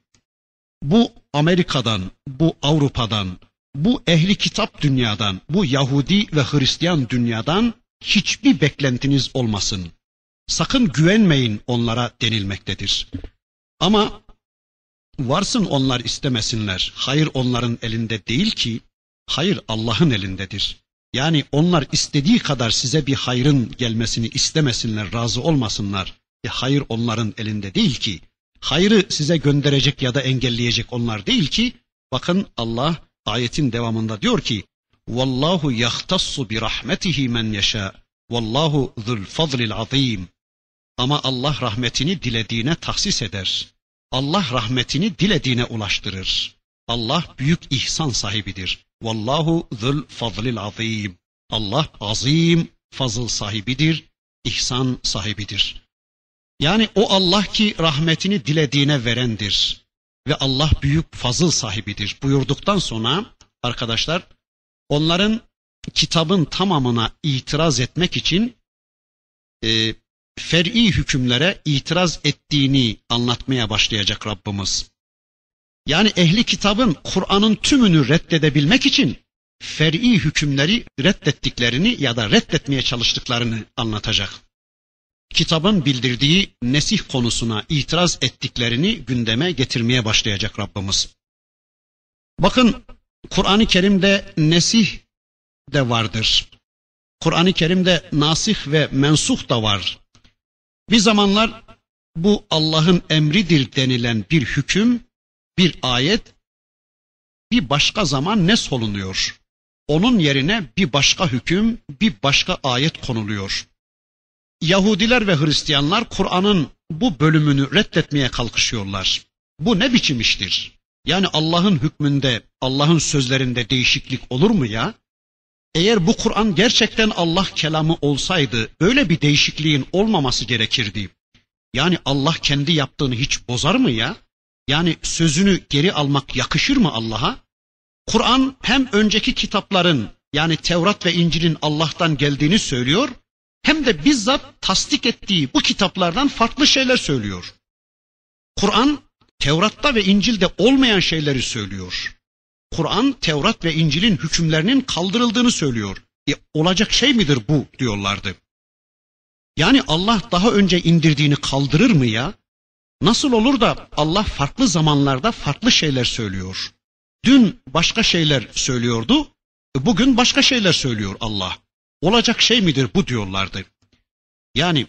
Bu Amerika'dan, bu Avrupa'dan, bu ehli kitap dünyadan, bu Yahudi ve Hristiyan dünyadan hiçbir beklentiniz olmasın. Sakın güvenmeyin onlara denilmektedir. Ama varsın onlar istemesinler. Hayır onların elinde değil ki, hayır Allah'ın elindedir. Yani onlar istediği kadar size bir hayrın gelmesini istemesinler, razı olmasınlar. E hayır onların elinde değil ki. Hayrı size gönderecek ya da engelleyecek onlar değil ki. Bakın Allah Ayetin devamında diyor ki Vallahu yahtassu bi rahmetihi men yasha. Vallahu zul fadlil azim. Ama Allah rahmetini dilediğine tahsis eder. Allah rahmetini dilediğine ulaştırır. Allah büyük ihsan sahibidir. Vallahu zul fadlil azim. Allah azim fazıl sahibidir, ihsan sahibidir. Yani o Allah ki rahmetini dilediğine verendir ve Allah büyük fazıl sahibidir buyurduktan sonra arkadaşlar onların kitabın tamamına itiraz etmek için e, fer'i hükümlere itiraz ettiğini anlatmaya başlayacak Rabbimiz. Yani ehli kitabın Kur'an'ın tümünü reddedebilmek için fer'i hükümleri reddettiklerini ya da reddetmeye çalıştıklarını anlatacak kitabın bildirdiği nesih konusuna itiraz ettiklerini gündeme getirmeye başlayacak Rabbimiz. Bakın Kur'an-ı Kerim'de nesih de vardır. Kur'an-ı Kerim'de nasih ve mensuh da var. Bir zamanlar bu Allah'ın emridir denilen bir hüküm, bir ayet bir başka zaman ne solunuyor? Onun yerine bir başka hüküm, bir başka ayet konuluyor. Yahudiler ve Hristiyanlar Kur'an'ın bu bölümünü reddetmeye kalkışıyorlar. Bu ne biçim iştir? Yani Allah'ın hükmünde, Allah'ın sözlerinde değişiklik olur mu ya? Eğer bu Kur'an gerçekten Allah kelamı olsaydı böyle bir değişikliğin olmaması gerekirdi. Yani Allah kendi yaptığını hiç bozar mı ya? Yani sözünü geri almak yakışır mı Allah'a? Kur'an hem önceki kitapların yani Tevrat ve İncil'in Allah'tan geldiğini söylüyor hem de bizzat tasdik ettiği bu kitaplardan farklı şeyler söylüyor. Kur'an Tevrat'ta ve İncil'de olmayan şeyleri söylüyor. Kur'an Tevrat ve İncil'in hükümlerinin kaldırıldığını söylüyor. E, olacak şey midir bu diyorlardı. Yani Allah daha önce indirdiğini kaldırır mı ya? Nasıl olur da Allah farklı zamanlarda farklı şeyler söylüyor? Dün başka şeyler söylüyordu, Bugün başka şeyler söylüyor Allah. Olacak şey midir bu diyorlardı. Yani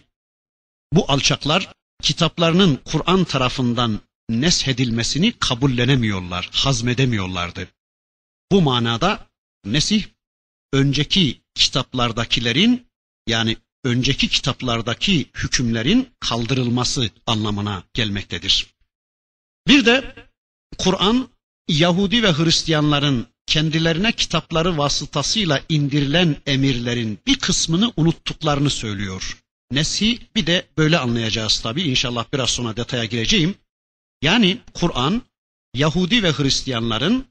bu alçaklar kitaplarının Kur'an tarafından neshedilmesini kabullenemiyorlar, hazmedemiyorlardı. Bu manada nesih önceki kitaplardakilerin yani önceki kitaplardaki hükümlerin kaldırılması anlamına gelmektedir. Bir de Kur'an Yahudi ve Hristiyanların kendilerine kitapları vasıtasıyla indirilen emirlerin bir kısmını unuttuklarını söylüyor. Nesi bir de böyle anlayacağız tabi inşallah biraz sonra detaya gireceğim. Yani Kur'an Yahudi ve Hristiyanların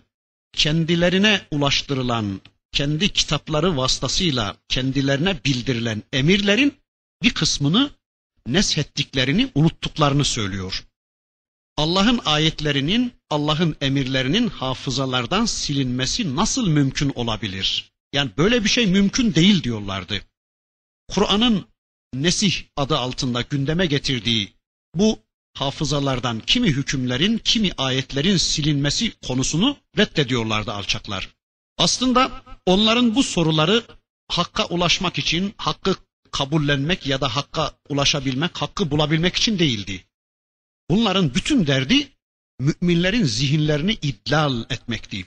kendilerine ulaştırılan kendi kitapları vasıtasıyla kendilerine bildirilen emirlerin bir kısmını neshettiklerini unuttuklarını söylüyor. Allah'ın ayetlerinin, Allah'ın emirlerinin hafızalardan silinmesi nasıl mümkün olabilir? Yani böyle bir şey mümkün değil diyorlardı. Kur'an'ın Nesih adı altında gündeme getirdiği bu hafızalardan kimi hükümlerin, kimi ayetlerin silinmesi konusunu reddediyorlardı alçaklar. Aslında onların bu soruları hakka ulaşmak için, hakkı kabullenmek ya da hakka ulaşabilmek, hakkı bulabilmek için değildi. Bunların bütün derdi müminlerin zihinlerini idlal etmekti.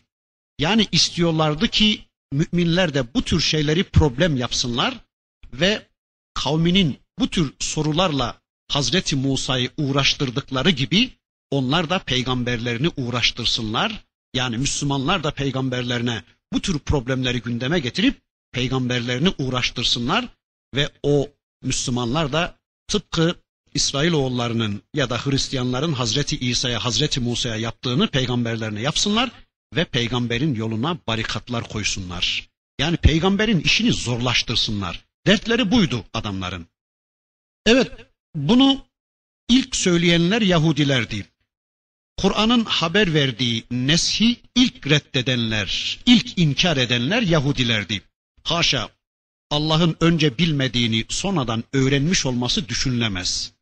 Yani istiyorlardı ki müminler de bu tür şeyleri problem yapsınlar ve kavminin bu tür sorularla Hazreti Musa'yı uğraştırdıkları gibi onlar da peygamberlerini uğraştırsınlar. Yani Müslümanlar da peygamberlerine bu tür problemleri gündeme getirip peygamberlerini uğraştırsınlar ve o Müslümanlar da tıpkı İsrailoğullarının ya da Hristiyanların Hazreti İsa'ya, Hazreti Musa'ya yaptığını peygamberlerine yapsınlar ve peygamberin yoluna barikatlar koysunlar. Yani peygamberin işini zorlaştırsınlar. Dertleri buydu adamların. Evet, bunu ilk söyleyenler Yahudilerdi. Kur'an'ın haber verdiği neshi ilk reddedenler, ilk inkar edenler Yahudilerdi. Haşa, Allah'ın önce bilmediğini sonradan öğrenmiş olması düşünülemez.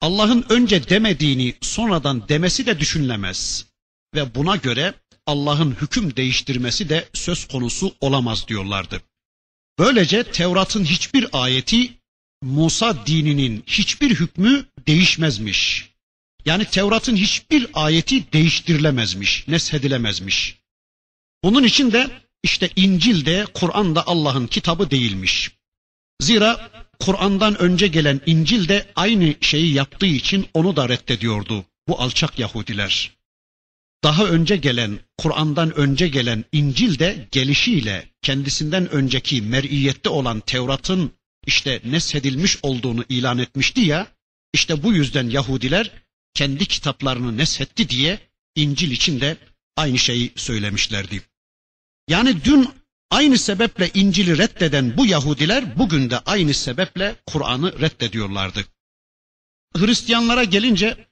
Allah'ın önce demediğini sonradan demesi de düşünülemez. Ve buna göre Allah'ın hüküm değiştirmesi de söz konusu olamaz diyorlardı. Böylece Tevrat'ın hiçbir ayeti Musa dininin hiçbir hükmü değişmezmiş. Yani Tevrat'ın hiçbir ayeti değiştirilemezmiş, neshedilemezmiş. Bunun için de işte İncil de Kur'an da Allah'ın kitabı değilmiş. Zira Kur'an'dan önce gelen İncil de aynı şeyi yaptığı için onu da reddediyordu bu alçak Yahudiler. Daha önce gelen, Kur'an'dan önce gelen İncil de gelişiyle kendisinden önceki mer'iyette olan Tevrat'ın işte neshedilmiş olduğunu ilan etmişti ya, işte bu yüzden Yahudiler kendi kitaplarını neshetti diye İncil için de aynı şeyi söylemişlerdi. Yani dün aynı sebeple İncil'i reddeden bu Yahudiler bugün de aynı sebeple Kur'an'ı reddediyorlardı. Hristiyanlara gelince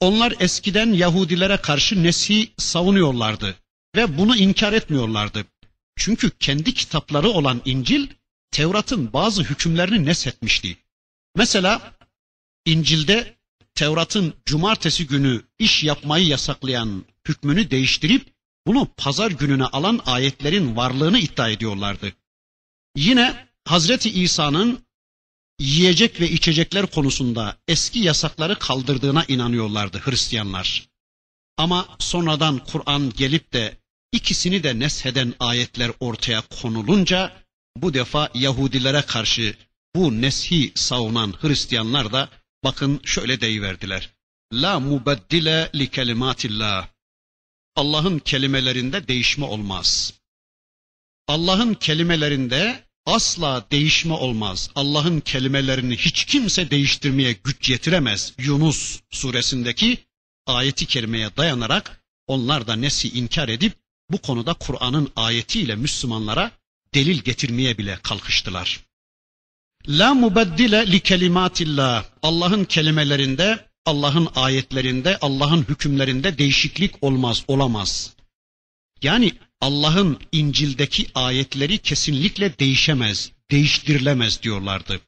onlar eskiden Yahudilere karşı Nesih'i savunuyorlardı ve bunu inkar etmiyorlardı. Çünkü kendi kitapları olan İncil Tevrat'ın bazı hükümlerini neshetmişti. Mesela İncil'de Tevrat'ın cumartesi günü iş yapmayı yasaklayan hükmünü değiştirip bunu pazar gününe alan ayetlerin varlığını iddia ediyorlardı. Yine Hazreti İsa'nın yiyecek ve içecekler konusunda eski yasakları kaldırdığına inanıyorlardı Hristiyanlar. Ama sonradan Kur'an gelip de ikisini de nesheden ayetler ortaya konulunca bu defa Yahudilere karşı bu neshi savunan Hristiyanlar da bakın şöyle deyiverdiler. La mubeddile li kelimatillah. Allah'ın kelimelerinde değişme olmaz. Allah'ın kelimelerinde asla değişme olmaz. Allah'ın kelimelerini hiç kimse değiştirmeye güç yetiremez. Yunus suresindeki ayeti kerimeye dayanarak onlar da nesi inkar edip bu konuda Kur'an'ın ayetiyle Müslümanlara delil getirmeye bile kalkıştılar. La mubeddile li kelimatillah. Allah'ın kelimelerinde, Allah'ın ayetlerinde, Allah'ın hükümlerinde değişiklik olmaz, olamaz. Yani Allah'ın İncil'deki ayetleri kesinlikle değişemez, değiştirilemez diyorlardı.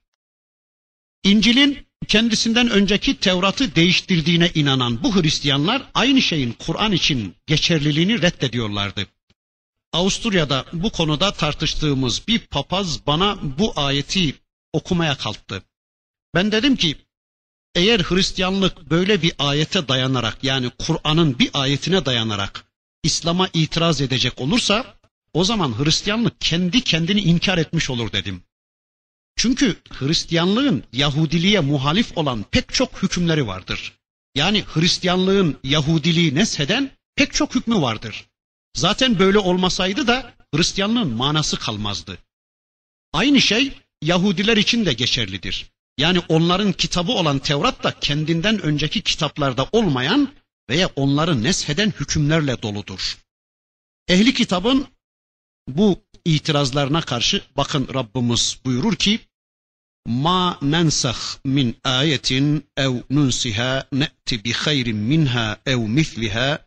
İncil'in kendisinden önceki Tevrat'ı değiştirdiğine inanan bu Hristiyanlar aynı şeyin Kur'an için geçerliliğini reddediyorlardı. Avusturya'da bu konuda tartıştığımız bir papaz bana bu ayeti okumaya kalktı. Ben dedim ki eğer Hristiyanlık böyle bir ayete dayanarak yani Kur'an'ın bir ayetine dayanarak İslam'a itiraz edecek olursa o zaman Hristiyanlık kendi kendini inkar etmiş olur dedim. Çünkü Hristiyanlığın Yahudiliğe muhalif olan pek çok hükümleri vardır. Yani Hristiyanlığın Yahudiliği nesheden pek çok hükmü vardır. Zaten böyle olmasaydı da Hristiyanlığın manası kalmazdı. Aynı şey Yahudiler için de geçerlidir. Yani onların kitabı olan Tevrat da kendinden önceki kitaplarda olmayan veya onları nesheden hükümlerle doludur. Ehli kitabın bu itirazlarına karşı bakın Rabbimiz buyurur ki ma nensah min ayetin ev nunsiha ne'ti bi hayrin minha ev misliha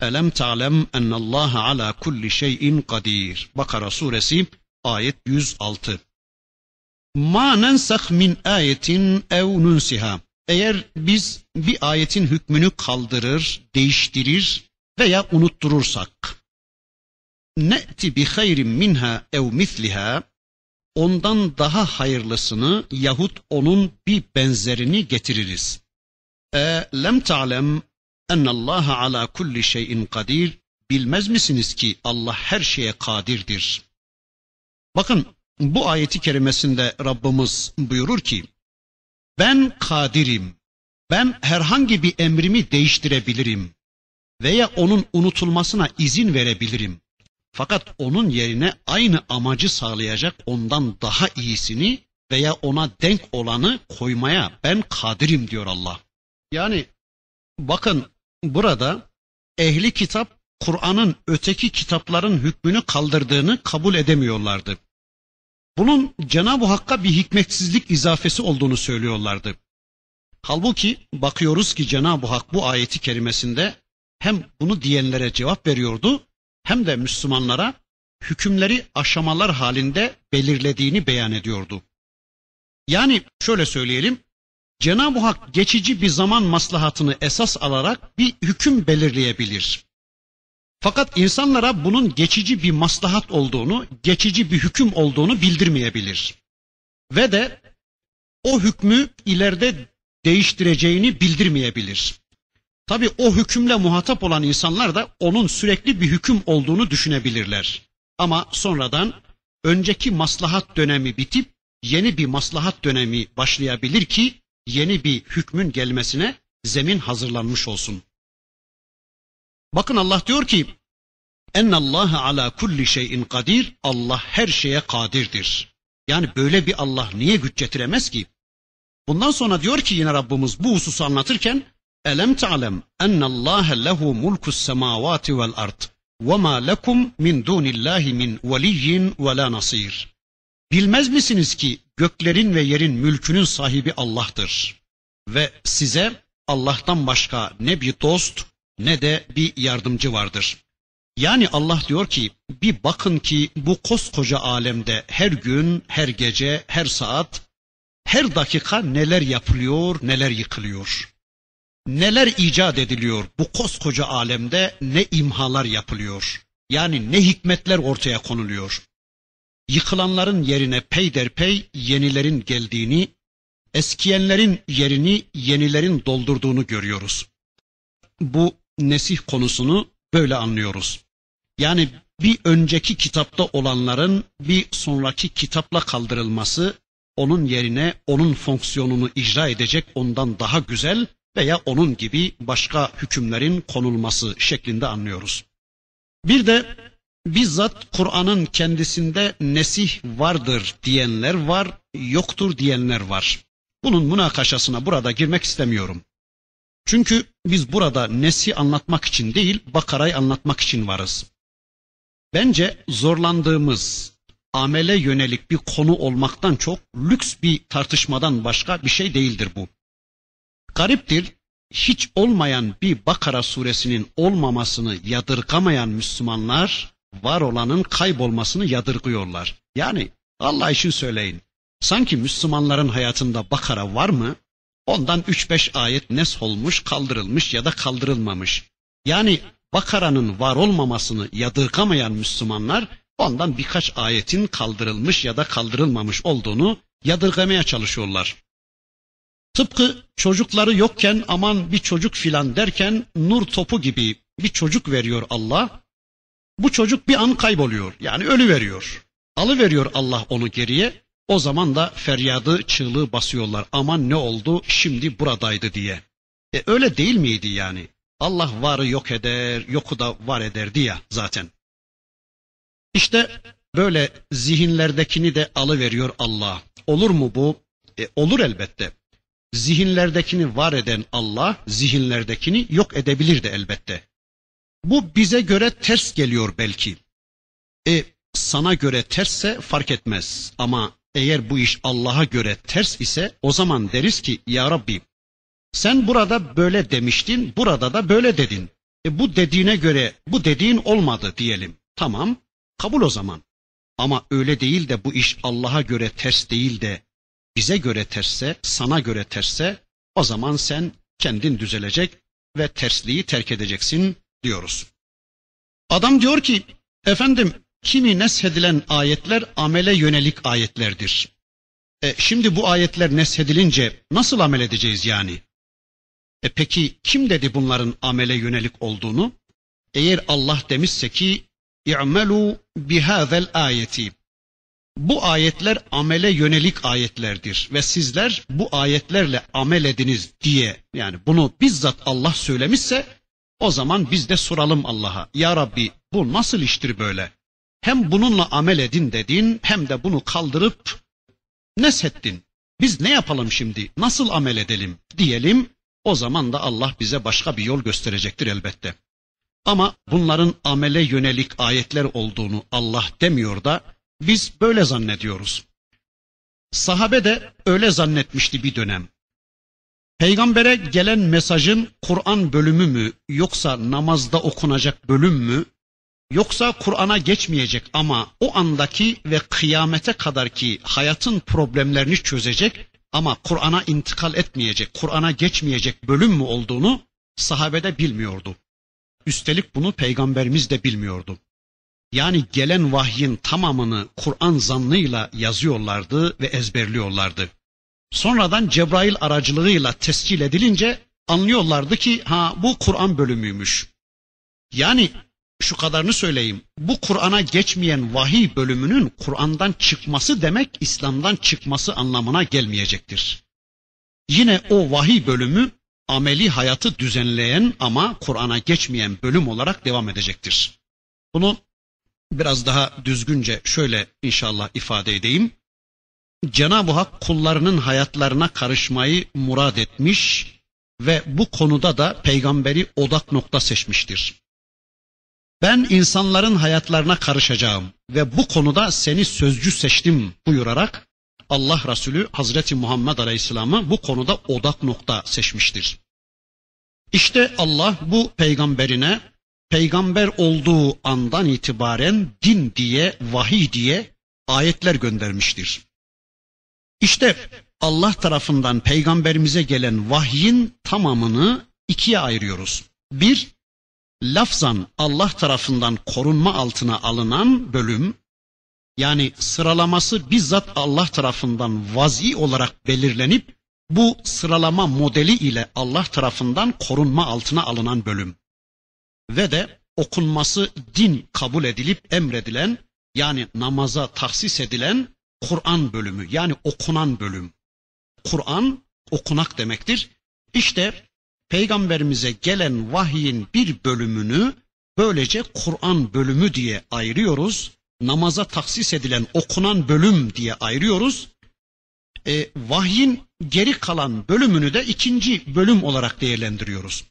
elem ta'lem ennallaha ala kulli şeyin kadir. Bakara suresi ayet 106. Ma nensah min ayetin ev nunsiha. Eğer biz bir ayetin hükmünü kaldırır, değiştirir veya unutturursak ne'ti bi hayrin minha ev misliha ondan daha hayırlısını yahut onun bir benzerini getiririz. E lem ta'lem ennallaha ala kulli şeyin kadir bilmez misiniz ki Allah her şeye kadirdir. Bakın bu ayeti kerimesinde Rabbimiz buyurur ki ben kadirim. Ben herhangi bir emrimi değiştirebilirim veya onun unutulmasına izin verebilirim. Fakat onun yerine aynı amacı sağlayacak ondan daha iyisini veya ona denk olanı koymaya ben kadirim diyor Allah. Yani bakın burada ehli kitap Kur'an'ın öteki kitapların hükmünü kaldırdığını kabul edemiyorlardı. Bunun Cenab-ı Hakk'a bir hikmetsizlik izafesi olduğunu söylüyorlardı. Halbuki bakıyoruz ki Cenab-ı Hak bu ayeti kerimesinde hem bunu diyenlere cevap veriyordu hem de Müslümanlara hükümleri aşamalar halinde belirlediğini beyan ediyordu. Yani şöyle söyleyelim, Cenab-ı Hak geçici bir zaman maslahatını esas alarak bir hüküm belirleyebilir. Fakat insanlara bunun geçici bir maslahat olduğunu, geçici bir hüküm olduğunu bildirmeyebilir. Ve de o hükmü ileride değiştireceğini bildirmeyebilir. Tabi o hükümle muhatap olan insanlar da onun sürekli bir hüküm olduğunu düşünebilirler. Ama sonradan önceki maslahat dönemi bitip yeni bir maslahat dönemi başlayabilir ki yeni bir hükmün gelmesine zemin hazırlanmış olsun. Bakın Allah diyor ki Ennallâhe ala kulli şeyin kadir. Allah her şeye kadirdir. Yani böyle bir Allah niye güç getiremez ki? Bundan sonra diyor ki yine Rabbimiz bu hususu anlatırken Elem ta'lem ennallâhe lehu mulkus semavati vel ard ve ma lekum min dunillahi min veliyyin ve la nasir. Bilmez misiniz ki göklerin ve yerin mülkünün sahibi Allah'tır. Ve size Allah'tan başka ne bir dost ne de bir yardımcı vardır. Yani Allah diyor ki bir bakın ki bu koskoca alemde her gün, her gece, her saat, her dakika neler yapılıyor, neler yıkılıyor. Neler icat ediliyor bu koskoca alemde ne imhalar yapılıyor. Yani ne hikmetler ortaya konuluyor. Yıkılanların yerine peyderpey yenilerin geldiğini, eskiyenlerin yerini yenilerin doldurduğunu görüyoruz. Bu nesih konusunu böyle anlıyoruz. Yani bir önceki kitapta olanların bir sonraki kitapla kaldırılması, onun yerine onun fonksiyonunu icra edecek ondan daha güzel veya onun gibi başka hükümlerin konulması şeklinde anlıyoruz. Bir de bizzat Kur'an'ın kendisinde nesih vardır diyenler var, yoktur diyenler var. Bunun münakaşasına burada girmek istemiyorum. Çünkü biz burada nesi anlatmak için değil, Bakara'yı anlatmak için varız. Bence zorlandığımız amele yönelik bir konu olmaktan çok lüks bir tartışmadan başka bir şey değildir bu. Gariptir, hiç olmayan bir Bakara suresinin olmamasını yadırgamayan Müslümanlar var olanın kaybolmasını yadırgıyorlar. Yani Allah için söyleyin. Sanki Müslümanların hayatında Bakara var mı? Ondan 3-5 ayet nes olmuş, kaldırılmış ya da kaldırılmamış. Yani Bakara'nın var olmamasını yadırgamayan Müslümanlar ondan birkaç ayetin kaldırılmış ya da kaldırılmamış olduğunu yadırgamaya çalışıyorlar. Tıpkı çocukları yokken aman bir çocuk filan derken nur topu gibi bir çocuk veriyor Allah. Bu çocuk bir an kayboluyor. Yani ölü veriyor. Alı veriyor Allah onu geriye. O zaman da feryadı, çığlığı basıyorlar. Aman ne oldu şimdi buradaydı diye. E öyle değil miydi yani? Allah varı yok eder, yoku da var ederdi ya zaten. İşte böyle zihinlerdekini de alıveriyor Allah. Olur mu bu? E, olur elbette. Zihinlerdekini var eden Allah, zihinlerdekini yok edebilir de elbette. Bu bize göre ters geliyor belki. E sana göre tersse fark etmez ama eğer bu iş Allah'a göre ters ise o zaman deriz ki ya Rabbi sen burada böyle demiştin, burada da böyle dedin. E bu dediğine göre bu dediğin olmadı diyelim. Tamam, kabul o zaman. Ama öyle değil de bu iş Allah'a göre ters değil de bize göre tersse, sana göre tersse o zaman sen kendin düzelecek ve tersliği terk edeceksin diyoruz. Adam diyor ki efendim kimi neshedilen ayetler amele yönelik ayetlerdir. E, şimdi bu ayetler neshedilince nasıl amel edeceğiz yani? E peki kim dedi bunların amele yönelik olduğunu? Eğer Allah demişse ki i'melu bihazel ayeti. Bu ayetler amele yönelik ayetlerdir ve sizler bu ayetlerle amel ediniz diye yani bunu bizzat Allah söylemişse o zaman biz de soralım Allah'a. Ya Rabbi bu nasıl iştir böyle? Hem bununla amel edin dedin hem de bunu kaldırıp nesettin. Biz ne yapalım şimdi? Nasıl amel edelim? Diyelim o zaman da Allah bize başka bir yol gösterecektir elbette. Ama bunların amele yönelik ayetler olduğunu Allah demiyor da biz böyle zannediyoruz. Sahabe de öyle zannetmişti bir dönem. Peygambere gelen mesajın Kur'an bölümü mü yoksa namazda okunacak bölüm mü yoksa Kur'an'a geçmeyecek ama o andaki ve kıyamete kadar ki hayatın problemlerini çözecek ama Kur'an'a intikal etmeyecek, Kur'an'a geçmeyecek bölüm mü olduğunu sahabede bilmiyordu. Üstelik bunu peygamberimiz de bilmiyordu. Yani gelen vahyin tamamını Kur'an zannıyla yazıyorlardı ve ezberliyorlardı. Sonradan Cebrail aracılığıyla tescil edilince anlıyorlardı ki ha bu Kur'an bölümüymüş. Yani şu kadarını söyleyeyim. Bu Kur'an'a geçmeyen vahiy bölümünün Kur'an'dan çıkması demek İslam'dan çıkması anlamına gelmeyecektir. Yine o vahiy bölümü ameli hayatı düzenleyen ama Kur'an'a geçmeyen bölüm olarak devam edecektir. Bunu biraz daha düzgünce şöyle inşallah ifade edeyim. Cenab-ı Hak kullarının hayatlarına karışmayı murad etmiş ve bu konuda da peygamberi odak nokta seçmiştir. Ben insanların hayatlarına karışacağım ve bu konuda seni sözcü seçtim buyurarak Allah Resulü Hazreti Muhammed Aleyhisselam'ı bu konuda odak nokta seçmiştir. İşte Allah bu peygamberine peygamber olduğu andan itibaren din diye, vahiy diye ayetler göndermiştir. İşte Allah tarafından peygamberimize gelen vahyin tamamını ikiye ayırıyoruz. Bir, lafzan Allah tarafından korunma altına alınan bölüm, yani sıralaması bizzat Allah tarafından vazi olarak belirlenip bu sıralama modeli ile Allah tarafından korunma altına alınan bölüm. Ve de okunması din kabul edilip emredilen yani namaza tahsis edilen Kur'an bölümü yani okunan bölüm. Kur'an okunak demektir. İşte peygamberimize gelen vahyin bir bölümünü böylece Kur'an bölümü diye ayırıyoruz. Namaza taksis edilen okunan bölüm diye ayırıyoruz. E, vahyin geri kalan bölümünü de ikinci bölüm olarak değerlendiriyoruz.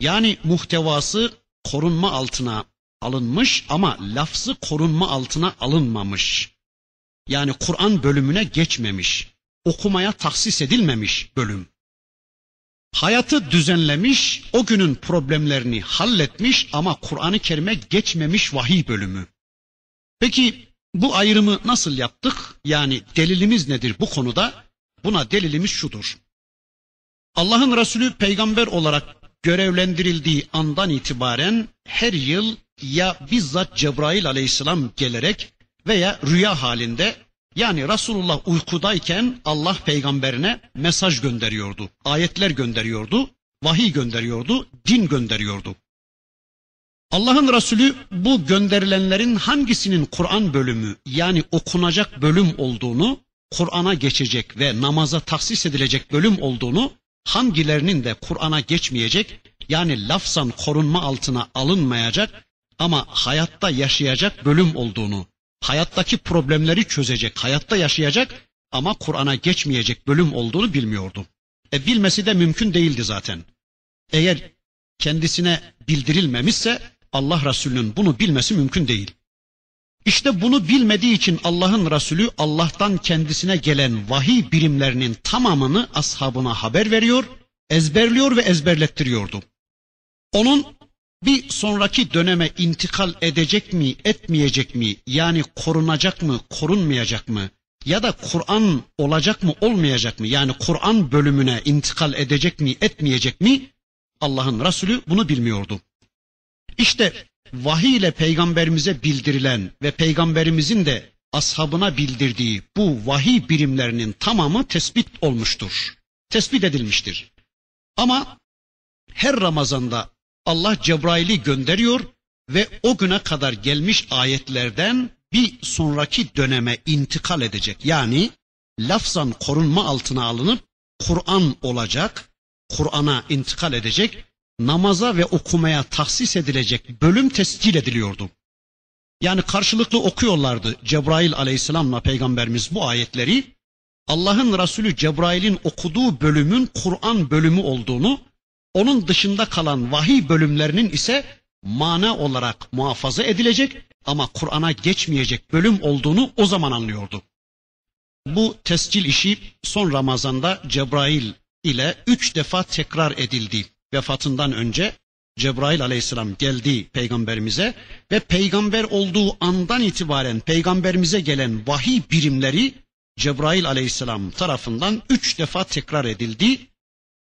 Yani muhtevası korunma altına alınmış ama lafzı korunma altına alınmamış. Yani Kur'an bölümüne geçmemiş, okumaya taksis edilmemiş bölüm hayatı düzenlemiş, o günün problemlerini halletmiş ama Kur'an-ı Kerim'e geçmemiş vahiy bölümü. Peki bu ayrımı nasıl yaptık? Yani delilimiz nedir bu konuda? Buna delilimiz şudur. Allah'ın Resulü peygamber olarak görevlendirildiği andan itibaren her yıl ya bizzat Cebrail aleyhisselam gelerek veya rüya halinde yani Resulullah uykudayken Allah peygamberine mesaj gönderiyordu. Ayetler gönderiyordu, vahiy gönderiyordu, din gönderiyordu. Allah'ın Resulü bu gönderilenlerin hangisinin Kur'an bölümü yani okunacak bölüm olduğunu, Kur'an'a geçecek ve namaza tahsis edilecek bölüm olduğunu, hangilerinin de Kur'an'a geçmeyecek yani lafzan korunma altına alınmayacak ama hayatta yaşayacak bölüm olduğunu, hayattaki problemleri çözecek, hayatta yaşayacak ama Kur'an'a geçmeyecek bölüm olduğunu bilmiyordu. E bilmesi de mümkün değildi zaten. Eğer kendisine bildirilmemişse Allah Resulü'nün bunu bilmesi mümkün değil. İşte bunu bilmediği için Allah'ın Resulü Allah'tan kendisine gelen vahiy birimlerinin tamamını ashabına haber veriyor, ezberliyor ve ezberlettiriyordu. Onun bir sonraki döneme intikal edecek mi, etmeyecek mi? Yani korunacak mı, korunmayacak mı? Ya da Kur'an olacak mı, olmayacak mı? Yani Kur'an bölümüne intikal edecek mi, etmeyecek mi? Allah'ın Resulü bunu bilmiyordu. İşte vahiy ile peygamberimize bildirilen ve peygamberimizin de ashabına bildirdiği bu vahiy birimlerinin tamamı tespit olmuştur. Tespit edilmiştir. Ama her Ramazan'da Allah Cebrail'i gönderiyor ve o güne kadar gelmiş ayetlerden bir sonraki döneme intikal edecek. Yani lafzan korunma altına alınıp Kur'an olacak, Kur'an'a intikal edecek, namaza ve okumaya tahsis edilecek bölüm tescil ediliyordu. Yani karşılıklı okuyorlardı Cebrail aleyhisselamla peygamberimiz bu ayetleri. Allah'ın Resulü Cebrail'in okuduğu bölümün Kur'an bölümü olduğunu onun dışında kalan vahiy bölümlerinin ise mana olarak muhafaza edilecek ama Kur'an'a geçmeyecek bölüm olduğunu o zaman anlıyordu. Bu tescil işi son Ramazan'da Cebrail ile üç defa tekrar edildi. Vefatından önce Cebrail aleyhisselam geldi peygamberimize ve peygamber olduğu andan itibaren peygamberimize gelen vahiy birimleri Cebrail aleyhisselam tarafından üç defa tekrar edildi.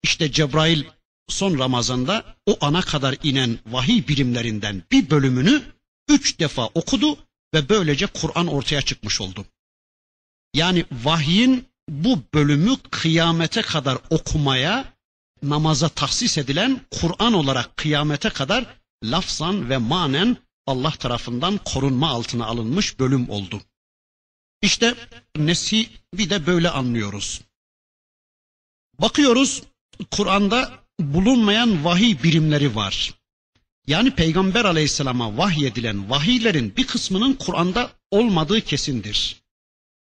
İşte Cebrail son Ramazan'da o ana kadar inen vahiy birimlerinden bir bölümünü üç defa okudu ve böylece Kur'an ortaya çıkmış oldu. Yani vahyin bu bölümü kıyamete kadar okumaya, namaza tahsis edilen Kur'an olarak kıyamete kadar lafzan ve manen Allah tarafından korunma altına alınmış bölüm oldu. İşte nesi bir de böyle anlıyoruz. Bakıyoruz Kur'an'da bulunmayan vahiy birimleri var. Yani Peygamber aleyhisselama vahyedilen vahiylerin bir kısmının Kur'an'da olmadığı kesindir.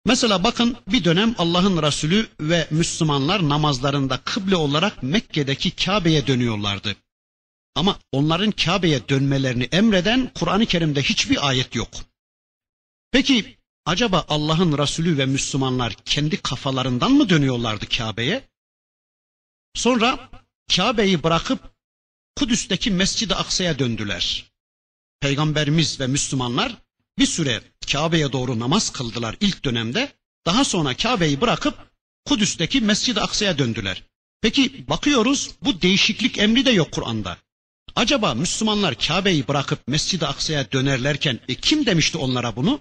Mesela bakın bir dönem Allah'ın Resulü ve Müslümanlar namazlarında kıble olarak Mekke'deki Kabe'ye dönüyorlardı. Ama onların Kabe'ye dönmelerini emreden Kur'an-ı Kerim'de hiçbir ayet yok. Peki acaba Allah'ın Resulü ve Müslümanlar kendi kafalarından mı dönüyorlardı Kabe'ye? Sonra Kabe'yi bırakıp Kudüs'teki Mescid-i Aksa'ya döndüler. Peygamberimiz ve Müslümanlar bir süre Kabe'ye doğru namaz kıldılar ilk dönemde. Daha sonra Kabe'yi bırakıp Kudüs'teki Mescid-i Aksa'ya döndüler. Peki bakıyoruz bu değişiklik emri de yok Kur'an'da. Acaba Müslümanlar Kabe'yi bırakıp Mescid-i Aksa'ya dönerlerken e, kim demişti onlara bunu?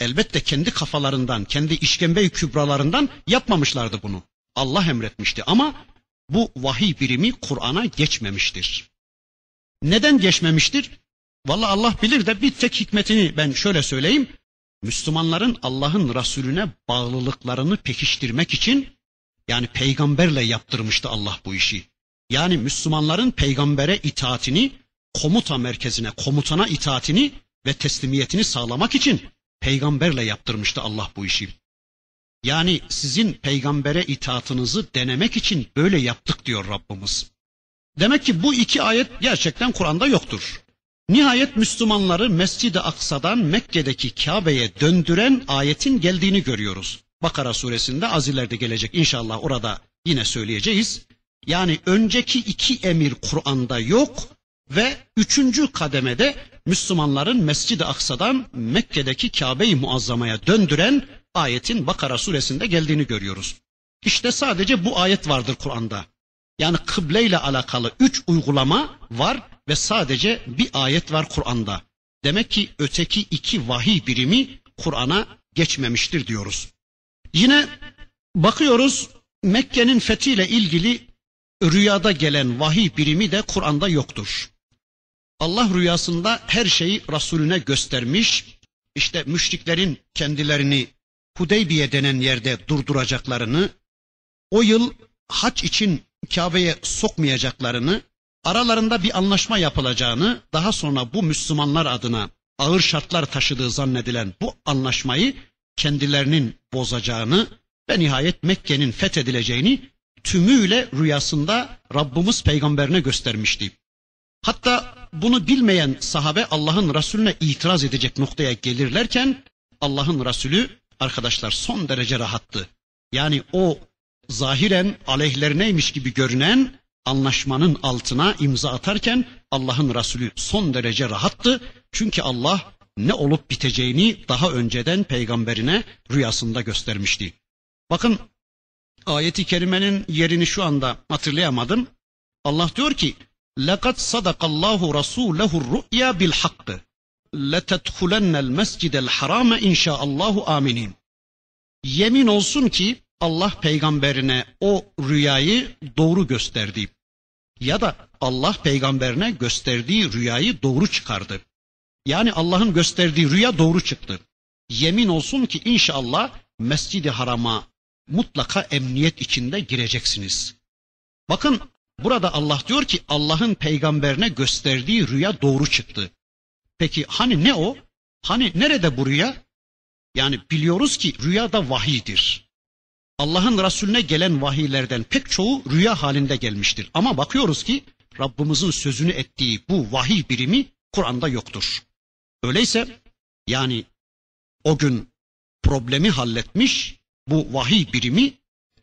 Elbette kendi kafalarından, kendi işkembe kübralarından yapmamışlardı bunu. Allah emretmişti ama bu vahiy birimi Kur'an'a geçmemiştir. Neden geçmemiştir? Vallahi Allah bilir de bir tek hikmetini ben şöyle söyleyeyim. Müslümanların Allah'ın Resulüne bağlılıklarını pekiştirmek için yani peygamberle yaptırmıştı Allah bu işi. Yani Müslümanların peygambere itaatini, komuta merkezine, komutana itaatini ve teslimiyetini sağlamak için peygamberle yaptırmıştı Allah bu işi. Yani sizin peygambere itaatınızı denemek için böyle yaptık diyor Rabbimiz. Demek ki bu iki ayet gerçekten Kur'an'da yoktur. Nihayet Müslümanları Mescid-i Aksa'dan Mekke'deki Kabe'ye döndüren ayetin geldiğini görüyoruz. Bakara suresinde az ileride gelecek inşallah orada yine söyleyeceğiz. Yani önceki iki emir Kur'an'da yok ve üçüncü kademede Müslümanların Mescid-i Aksa'dan Mekke'deki Kabe-i Muazzama'ya döndüren ayetin Bakara suresinde geldiğini görüyoruz. İşte sadece bu ayet vardır Kur'an'da. Yani kıbleyle alakalı üç uygulama var ve sadece bir ayet var Kur'an'da. Demek ki öteki iki vahiy birimi Kur'an'a geçmemiştir diyoruz. Yine bakıyoruz Mekke'nin fethiyle ilgili rüyada gelen vahiy birimi de Kur'an'da yoktur. Allah rüyasında her şeyi Resulüne göstermiş. İşte müşriklerin kendilerini Hudeybiye denen yerde durduracaklarını, o yıl haç için Kabe'ye sokmayacaklarını, aralarında bir anlaşma yapılacağını, daha sonra bu Müslümanlar adına ağır şartlar taşıdığı zannedilen bu anlaşmayı kendilerinin bozacağını ve nihayet Mekke'nin fethedileceğini tümüyle rüyasında Rabbimiz peygamberine göstermişti. Hatta bunu bilmeyen sahabe Allah'ın Resulüne itiraz edecek noktaya gelirlerken Allah'ın Resulü arkadaşlar son derece rahattı. Yani o zahiren aleyhlerineymiş gibi görünen anlaşmanın altına imza atarken Allah'ın Resulü son derece rahattı. Çünkü Allah ne olup biteceğini daha önceden peygamberine rüyasında göstermişti. Bakın ayeti kerimenin yerini şu anda hatırlayamadım. Allah diyor ki: "Lekad sadakallahu rasulehu ru'ya bil hakkı." لَتَدْخُلَنَّ الْمَسْجِدَ الْحَرَامَ اِنْ شَاءَ اللّٰهُ آمِنِينَ Yemin olsun ki Allah peygamberine o rüyayı doğru gösterdi. Ya da Allah peygamberine gösterdiği rüyayı doğru çıkardı. Yani Allah'ın gösterdiği rüya doğru çıktı. Yemin olsun ki inşallah Mescid-i Haram'a mutlaka emniyet içinde gireceksiniz. Bakın burada Allah diyor ki Allah'ın peygamberine gösterdiği rüya doğru çıktı. Peki hani ne o? Hani nerede bu rüya? Yani biliyoruz ki rüya da vahiydir. Allah'ın Resulüne gelen vahiylerden pek çoğu rüya halinde gelmiştir. Ama bakıyoruz ki Rabbimizin sözünü ettiği bu vahiy birimi Kur'an'da yoktur. Öyleyse yani o gün problemi halletmiş bu vahiy birimi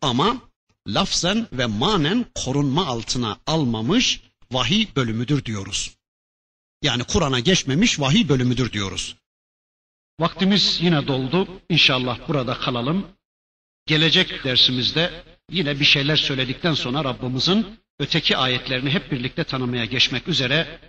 ama lafzen ve manen korunma altına almamış vahiy bölümüdür diyoruz. Yani Kur'an'a geçmemiş vahiy bölümüdür diyoruz. Vaktimiz yine doldu. İnşallah burada kalalım. Gelecek dersimizde yine bir şeyler söyledikten sonra Rabbimizin öteki ayetlerini hep birlikte tanımaya geçmek üzere.